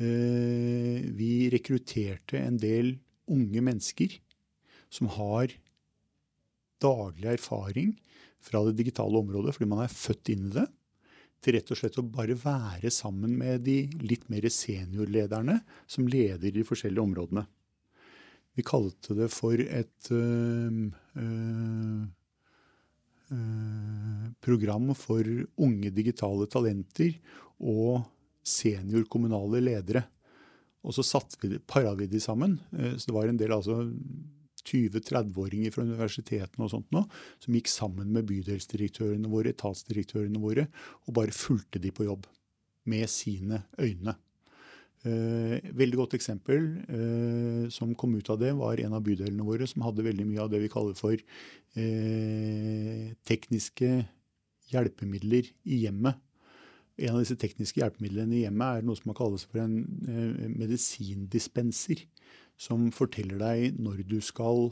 Vi rekrutterte en del unge mennesker som har daglig erfaring fra det digitale området fordi man er født inn i det til rett og slett å bare være sammen med de litt mer seniorlederne som leder de forskjellige områdene. Vi kalte det for et øh, øh, program for unge digitale talenter og senior kommunale ledere. Og så para vi de sammen. Så det var en del altså 20-30-åringer fra universitetene og sånt nå, som gikk sammen med bydelsdirektørene våre, etatsdirektørene våre, og bare fulgte de på jobb. Med sine øyne. Eh, veldig godt eksempel eh, som kom ut av det, var en av bydelene våre som hadde veldig mye av det vi kaller for eh, tekniske hjelpemidler i hjemmet. En av disse tekniske hjelpemidlene i hjemmet er noe som kalles for en eh, medisindispenser som forteller deg når du skal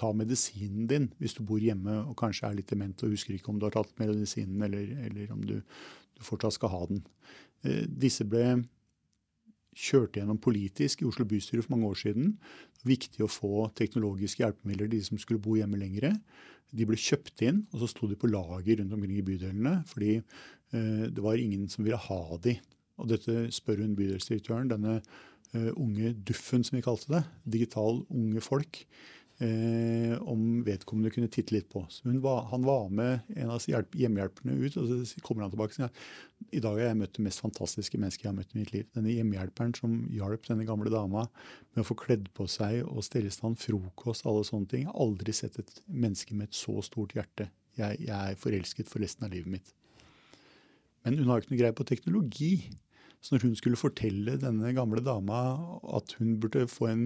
ta medisinen din hvis du bor hjemme og kanskje er litt dement og husker ikke om du har tatt medisinen eller, eller om du, du, fortsatt skal ha den. Eh, disse ble kjørt gjennom politisk i Oslo bystyre for mange år siden. Viktig å få teknologiske hjelpemidler de som skulle bo hjemme lengre. De ble kjøpt inn, og så sto de på lager rundt omkring i bydelene fordi eh, det var ingen som ville ha de. Og dette spør hun bydelsdirektøren, denne unge Duffen, som vi kalte det, digital unge folk, uh, om vedkommende kunne titte litt på. Var, han var med en av hjelp, hjemmehjelperne ut, og så kommer han tilbake og sier i dag har jeg møtt det mest fantastiske mennesket jeg har møtt i mitt liv. Denne hjemmehjelperen som hjalp denne gamle dama med å få kledd på seg og stelle i stand frokost, alle sånne ting. Jeg har aldri sett et menneske med et så stort hjerte. Jeg, jeg er forelsket for resten av livet mitt. Men hun har jo ikke noe greie på teknologi. Så når hun skulle fortelle denne gamle dama at hun burde få en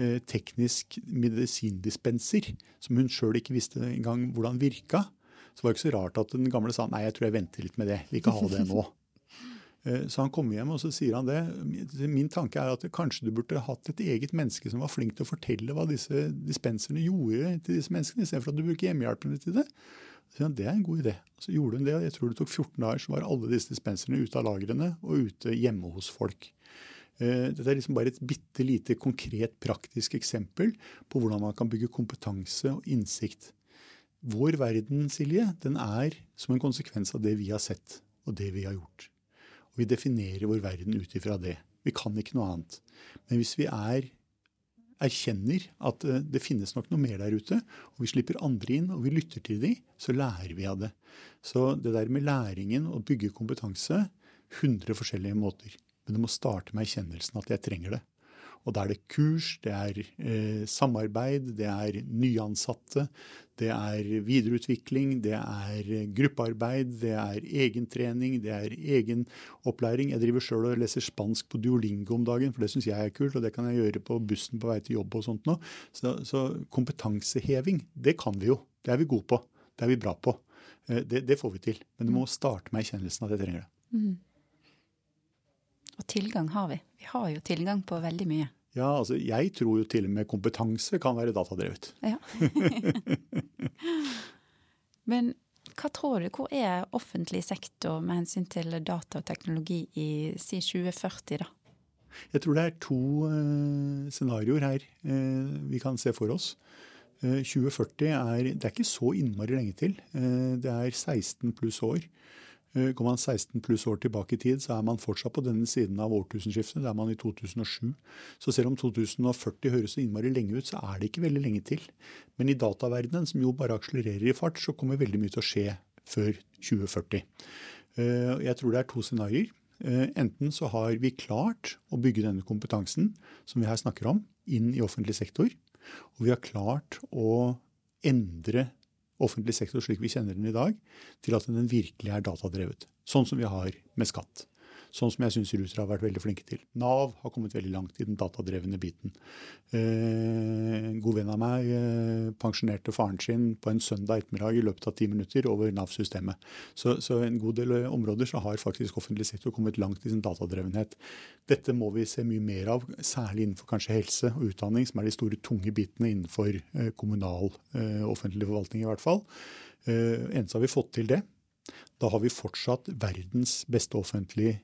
eh, teknisk medisindispenser, som hun sjøl ikke visste engang hvordan virka, så var det ikke så rart at den gamle sa nei, jeg tror jeg venter litt med det. Vil ikke ha det nå. Eh, så han kommer hjem og så sier han det. Min tanke er at kanskje du burde hatt et eget menneske som var flink til å fortelle hva disse dispenserne gjorde til disse menneskene, istedenfor at du bruker hjemmehjelpene til det. Det er en god idé. Så gjorde hun det, jeg tror det tok 14 dager, så var alle disse dispenserne ute av lagrene og ute hjemme hos folk. Eh, dette er liksom bare et bitte lite konkret, praktisk eksempel på hvordan man kan bygge kompetanse og innsikt. Vår verden, Silje, den er som en konsekvens av det vi har sett og det vi har gjort. Og vi definerer vår verden ut ifra det. Vi kan ikke noe annet. Men hvis vi er erkjenner at eh, det finnes nok noe mer der ute, og vi slipper andre inn og vi lytter til dem, så lærer vi av det. Så det der med læringen og bygge kompetanse 100 forskjellige måter. Men det må starte med erkjennelsen at jeg trenger det. Og da er det kurs, det er eh, samarbeid, det er nyansatte, det er videreutvikling, det er gruppearbeid, det er egentrening, det er egen opplæring. Jeg driver sjøl og leser spansk på Duolingo om dagen, for det syns jeg er kult, og det kan jeg gjøre på bussen på vei til jobb og sånt nå. Så, så kompetanseheving, det kan vi jo. Det er vi gode på. Det er vi bra på. Eh, det, det får vi til. Men du må starte med erkjennelsen at jeg trenger det. Mm.
Og tilgang har vi. Vi har jo tilgang på veldig mye.
Ja, altså jeg tror jo til og med kompetanse kan være datadrevet. Ja.
Men hva tror du, hvor er offentlig sektor med hensyn til data og teknologi i si 2040, da?
Jeg tror det er to uh, scenarioer her uh, vi kan se for oss. Uh, eh, 2040 er Det er ikke så innmari lenge til. det er 16 pluss år. Eh, går man 16 pluss år tilbake i tid, så er man fortsatt på denne siden av årtusenskiftet. Det er man i 2007. Så selv om 2040 høres så innmari lenge ut, så er det ikke veldig lenge til. Men i dataverdenen, som jo bare akselererer i fart, så kommer veldig mye til å skje før 2040. Eh, jeg tror det er to scenarioer. Eh, enten så har vi klart å bygge denne kompetansen som vi her snakker om, inn i offentlig sektor. Og vi har klart å endre offentlig sektor slik vi kjenner den i dag, til at den virkelig er datadrevet. Sånn som vi har med skatt. Sånn som jeg syns russere har vært veldig flinke til. Nav har kommet veldig langt i den datadrevne biten. Eh, en god venn av meg eh, pensjonerte faren sin på en søndag ettermiddag i løpet av ti minutter over Nav-systemet. Så, så en god del områder så har faktisk offentlig sektor kommet langt i sin datadrevenhet. Dette må vi se mye mer av, særlig innenfor kanskje helse og utdanning, som er de store, tunge bitene innenfor kommunal offentlig forvaltning, i hvert fall. Eneste har vi fått til det. Da har vi fortsatt verdens beste offentlige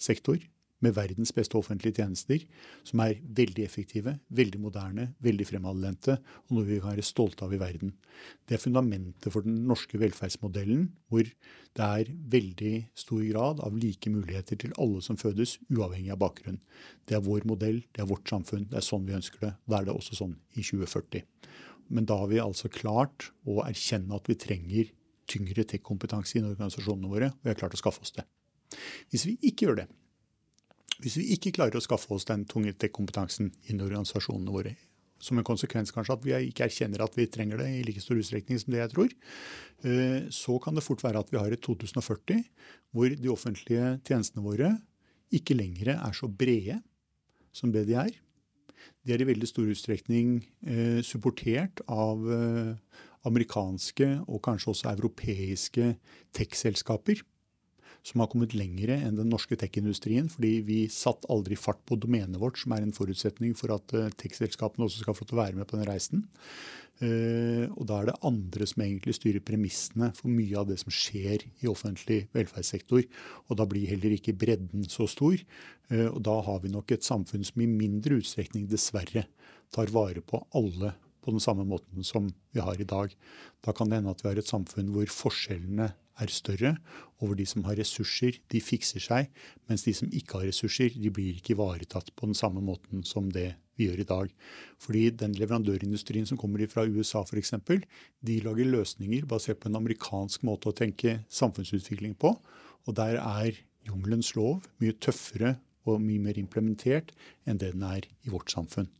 sektor med verdens beste offentlige tjenester, som er veldig effektive, veldig moderne, veldig fremadlendte, og noe vi kan være stolte av i verden. Det er fundamentet for den norske velferdsmodellen, hvor det er veldig stor grad av like muligheter til alle som fødes, uavhengig av bakgrunn. Det er vår modell, det er vårt samfunn, det er sånn vi ønsker det. Da er det også sånn i 2040. Men da har vi altså klart å erkjenne at vi trenger tyngre tech-kompetanse i organisasjonene våre, og vi har klart å skaffe oss det. Hvis vi ikke gjør det, hvis vi ikke klarer å skaffe oss den tunge tech-kompetansen innen organisasjonene våre, som en konsekvens kanskje at vi ikke erkjenner at vi trenger det i like stor utstrekning som det jeg tror, eh, så kan det fort være at vi har et 2040 hvor de offentlige tjenestene våre ikke lenger er så brede som det de er. De er i veldig stor utstrekning eh, supportert av eh, amerikanske og kanskje også europeiske tech-selskaper som har kommet lengre enn den norske tech-industrien, fordi vi satt aldri fart på domenet vårt, som er en forutsetning for at eh, tech-selskapene også skal få til å være med på den reisen. Eh, og da er det andre som egentlig styrer premissene for mye av det som skjer i offentlig velferdssektor. Og da blir heller ikke bredden så stor. Eh, og da har vi nok et samfunn som i mindre utstrekning dessverre tar vare på alle på den samme måten som vi har i dag. Da kan det hende at vi har et samfunn hvor forskjellene er større, og hvor de som har ressurser, de fikser seg, mens de som ikke har ressurser, de blir ikke ivaretatt på den samme måten som det vi gjør i dag. Fordi den leverandørindustrien som kommer fra USA f.eks., de lager løsninger basert på en amerikansk måte å tenke samfunnsutvikling på, og der er jungelens lov mye tøffere og mye mer implementert enn det den er i vårt samfunn.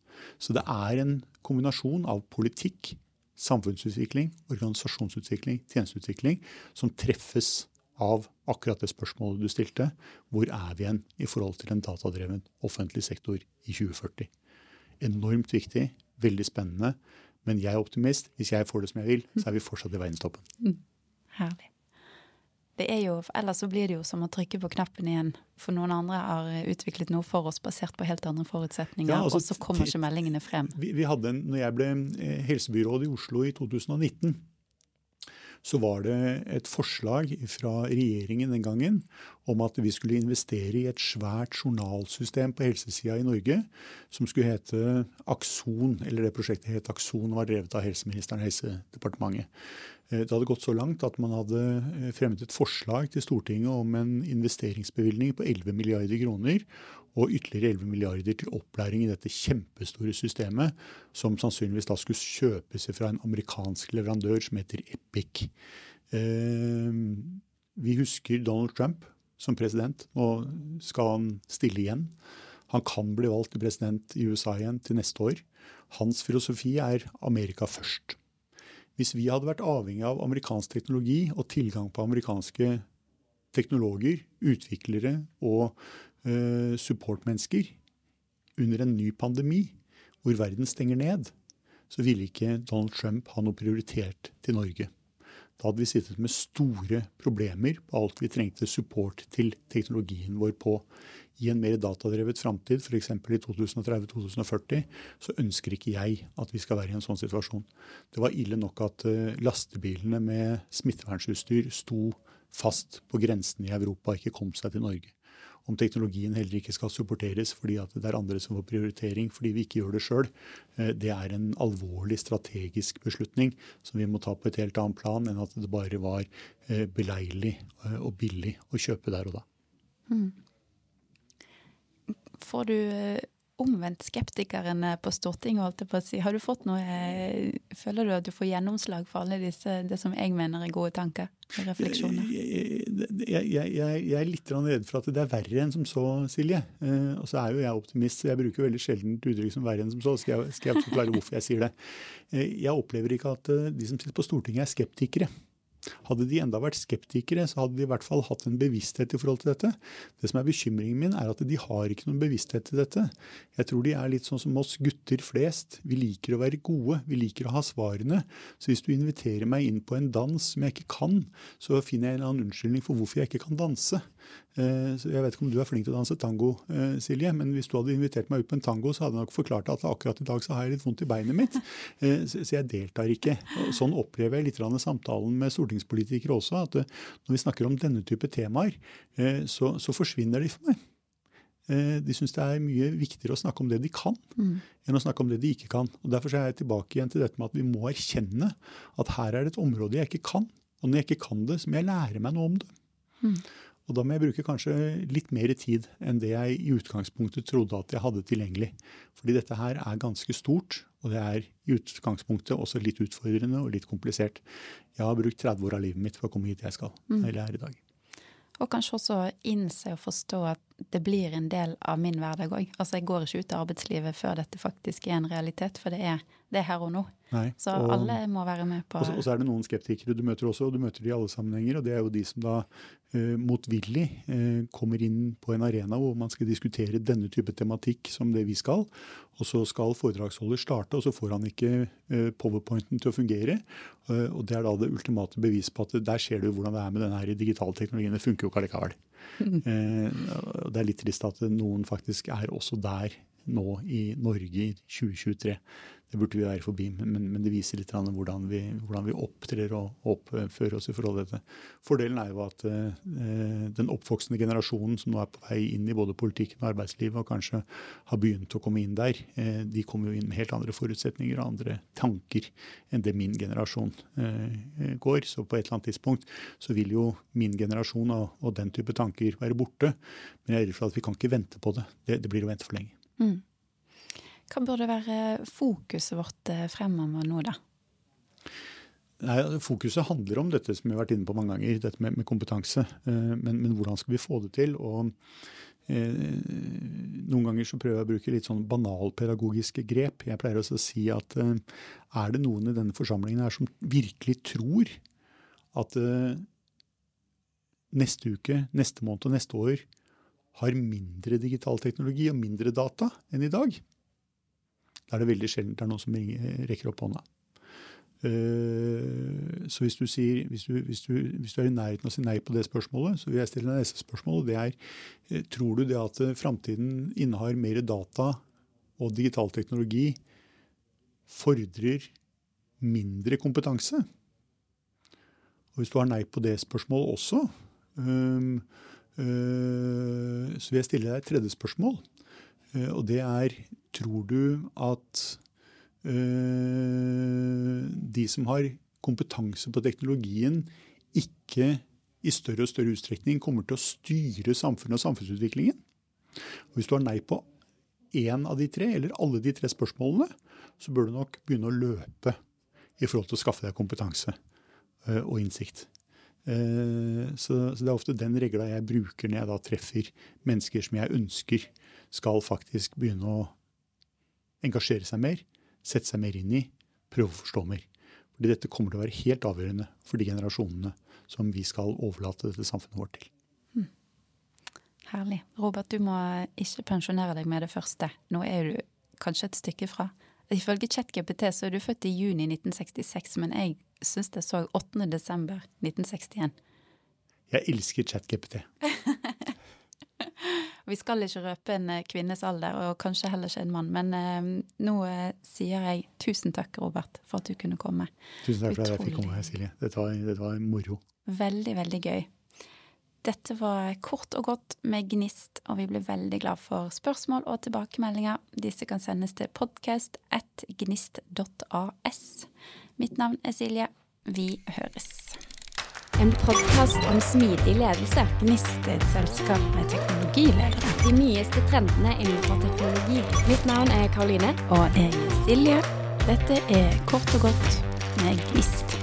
Så det er en kombinasjon av politikk, samfunnsutvikling, organisasjonsutvikling, tjenesteutvikling som treffes av akkurat det spørsmålet du stilte. Hvor er vi igjen i forhold til en datadreven offentlig sektor i 2040? Enormt viktig, veldig spennende. Men jeg er optimist. Hvis jeg får det som jeg vil, så er vi fortsatt i verdenstoppen. Mm.
Herlig. Det er jo, Ellers så blir det jo som å trykke på knappen igjen, for noen andre har utviklet noe for oss basert på helt andre forutsetninger, ja, altså, og så kommer ikke meldingene frem.
Vi, vi hadde en, når jeg ble eh, helsebyråd i Oslo i 2019, så var det et forslag fra regjeringen den gangen om at vi skulle investere i et svært journalsystem på helsesida i Norge som skulle hete Akson, eller det prosjektet het Akson, og var drevet av helseministeren og Helsedepartementet. Eh, det hadde gått så langt at man hadde eh, fremmet et forslag til Stortinget om en investeringsbevilgning på 11 milliarder kroner og ytterligere 11 milliarder til opplæring i dette kjempestore systemet, som sannsynligvis da skulle kjøpes fra en amerikansk leverandør som heter Epic. Eh, vi husker Donald Trump som president. Nå skal han stille igjen. Han kan bli valgt til president i USA igjen til neste år. Hans filosofi er Amerika først. Hvis vi hadde vært avhengig av amerikansk teknologi og tilgang på amerikanske teknologer, utviklere og supportmennesker under en ny pandemi, hvor verden stenger ned, så ville ikke Donald Trump ha noe prioritert til Norge. Da hadde vi sittet med store problemer på alt vi trengte support til teknologien vår på i en mer datadrevet framtid, f.eks. i 2030-2040, så ønsker ikke jeg at vi skal være i en sånn situasjon. Det var ille nok at eh, lastebilene med smittevernsutstyr sto fast på grensen i Europa og ikke kom seg til Norge. Om teknologien heller ikke skal supporteres fordi det er andre som får prioritering fordi vi ikke gjør det sjøl, eh, det er en alvorlig strategisk beslutning som vi må ta på et helt annet plan enn at det bare var eh, beleilig og billig å kjøpe der og da. Mm.
Får du eh, omvendt skeptikeren på Stortinget, holdt jeg på å si. Har du fått noe eh, Føler du at du får gjennomslag for alle disse, det som jeg mener er gode tanker og refleksjoner?
Jeg, jeg, jeg, jeg er litt redd for at det er verre enn som så, Silje. Eh, og så er jo jeg optimist, så jeg bruker veldig sjelden uttrykk som verre enn som så. Skal jeg, skal jeg forklare hvorfor jeg sier det. Jeg opplever ikke at de som sitter på Stortinget er skeptikere. Hadde de enda vært skeptikere, så hadde de i hvert fall hatt en bevissthet i forhold til dette. Det som er bekymringen min, er at de har ikke noen bevissthet til dette. Jeg tror de er litt sånn som oss gutter flest. Vi liker å være gode, vi liker å ha svarene. Så hvis du inviterer meg inn på en dans som jeg ikke kan, så finner jeg en annen unnskyldning for hvorfor jeg ikke kan danse. Eh, Jeg vet ikke om du er flink til å danse tango, eh, Silje, men hvis du hadde invitert meg ut på en tango, så hadde jeg nok forklart at akkurat i dag så har jeg litt vondt i beinet mitt, eh, så jeg deltar ikke. Sånn opplever jeg litt samtalen med stortingspolitikere også, at når vi snakker om denne type temaer, så, så forsvinner de for meg. De syns det er mye viktigere å snakke om det de kan, mm. enn å snakke om det de ikke kan. Og Derfor er jeg tilbake igjen til dette med at vi må erkjenne at her er det et område jeg ikke kan. Og når jeg ikke kan det, så må jeg lære meg noe om det. Mm. Og da må jeg bruke kanskje litt mer tid enn det jeg i utgangspunktet trodde at jeg hadde tilgjengelig. Fordi dette her er ganske stort, og det er i utgangspunktet også litt utfordrende og litt komplisert. Jeg har brukt 30 år av livet mitt for å komme hit jeg skal, mm. eller er i dag.
Og kanskje også innse og forstå at det blir en del av min hverdag òg. Altså, jeg går ikke ut av arbeidslivet før dette faktisk er en realitet, for det er, det er her og nå. Nei, så og, alle må være med på
Og så, og så er det noen skeptikere du møter også, og du møter de i alle sammenhenger. Og det er jo de som da eh, motvillig eh, kommer inn på en arena hvor man skal diskutere denne type tematikk som det vi skal. Og så skal foredragsholder starte, og så får han ikke eh, powerpointen til å fungere. og det er da det ultimate bevis på at der ser du hvordan det er med denne digitale teknologien. Det funker jo ikke allikevel. Det er litt trist at noen faktisk er også der nå i Norge i 2023. Det burde vi være forbi, men, men det viser litt hvordan vi, hvordan vi, opptrer og oppfører oss i forhold til dette. Fordelen er jo at eh, den oppvoksende generasjonen som nå er på vei inn i både politikken og arbeidslivet, og kanskje har begynt å komme inn der, eh, de kommer jo inn med helt andre forutsetninger og andre tanker enn det min generasjon eh, går. Så på et eller annet tidspunkt så vil jo min generasjon og, og den type tanker være borte. Men jeg er redd for at vi kan ikke vente på det. Det, det blir å vente for lenge. Mm.
Hva burde være fokuset vårt eh, fremover nå, da?
Nei, fokuset handler om dette som vi har vært inne på mange ganger, dette med, med kompetanse. Eh, men, men, hvordan skal vi få det til? Og eh, Noen ganger så prøver jeg å bruke litt sånn banalpedagogiske grep. Jeg pleier også å si at er det noen i denne forsamlingen her som virkelig tror at neste uke, neste måned og neste år har mindre digital teknologi og mindre data enn i dag, da er det veldig sjelden det er noen som rekker opp hånda. Eh, så hvis du, sier, hvis, du, hvis, du, hvis du, er i nærheten av å si nei på det spørsmålet, så vil jeg stille deg neste spørsmål. Det er eh, tror du det at eh, framtiden innehar mer data og digital teknologi fordrer mindre kompetanse? Og hvis du har nei på det spørsmålet også, så vil jeg stille deg et tredje spørsmål. Og det er tror du at uh, de som har kompetanse på teknologien, ikke i større og større utstrekning kommer til å styre samfunnet og samfunnsutviklingen? Og hvis du har nei på én av de tre, eller alle de tre spørsmålene, så bør du nok begynne å løpe i forhold til å skaffe deg kompetanse uh, og innsikt. Så, det er ofte den regla jeg bruker når jeg da treffer mennesker som jeg ønsker skal faktisk begynne å engasjere seg mer, sette seg mer inn i, prøve å forstå mer. Fordi dette kommer til å være helt avgjørende for de generasjonene som vi skal overlate dette samfunnet vårt til. Hmm.
Herlig. Robert, du må ikke pensjonere deg med det første. Nå er du kanskje et stykke fra. Ifølge ChatGPT så er du født i juni 1966, men jeg syns det så 8. desember 1961.
Jeg elsker ChatGPT.
Vi skal ikke røpe en eh, kvinnes alder, og kanskje heller ikke en mann. Men eh, nå eh, sier jeg tusen takk, Robert, for at du kunne komme.
Tusen takk for at jeg fikk komme, Silje. Dette var, dette var moro.
Veldig, veldig gøy. Dette var kort og godt med Gnist, og vi blir veldig glad for spørsmål og tilbakemeldinger. Disse kan sendes til podcast at gnist.as. Mitt navn er Silje. Vi høres.
En podkast om smidig ledelse. Gnistet et selskap med teknologiledere. De nyeste trendene innenfor teknologi. Mitt navn er Karoline.
Og jeg er Silje. Dette er Kort og godt med Gnist.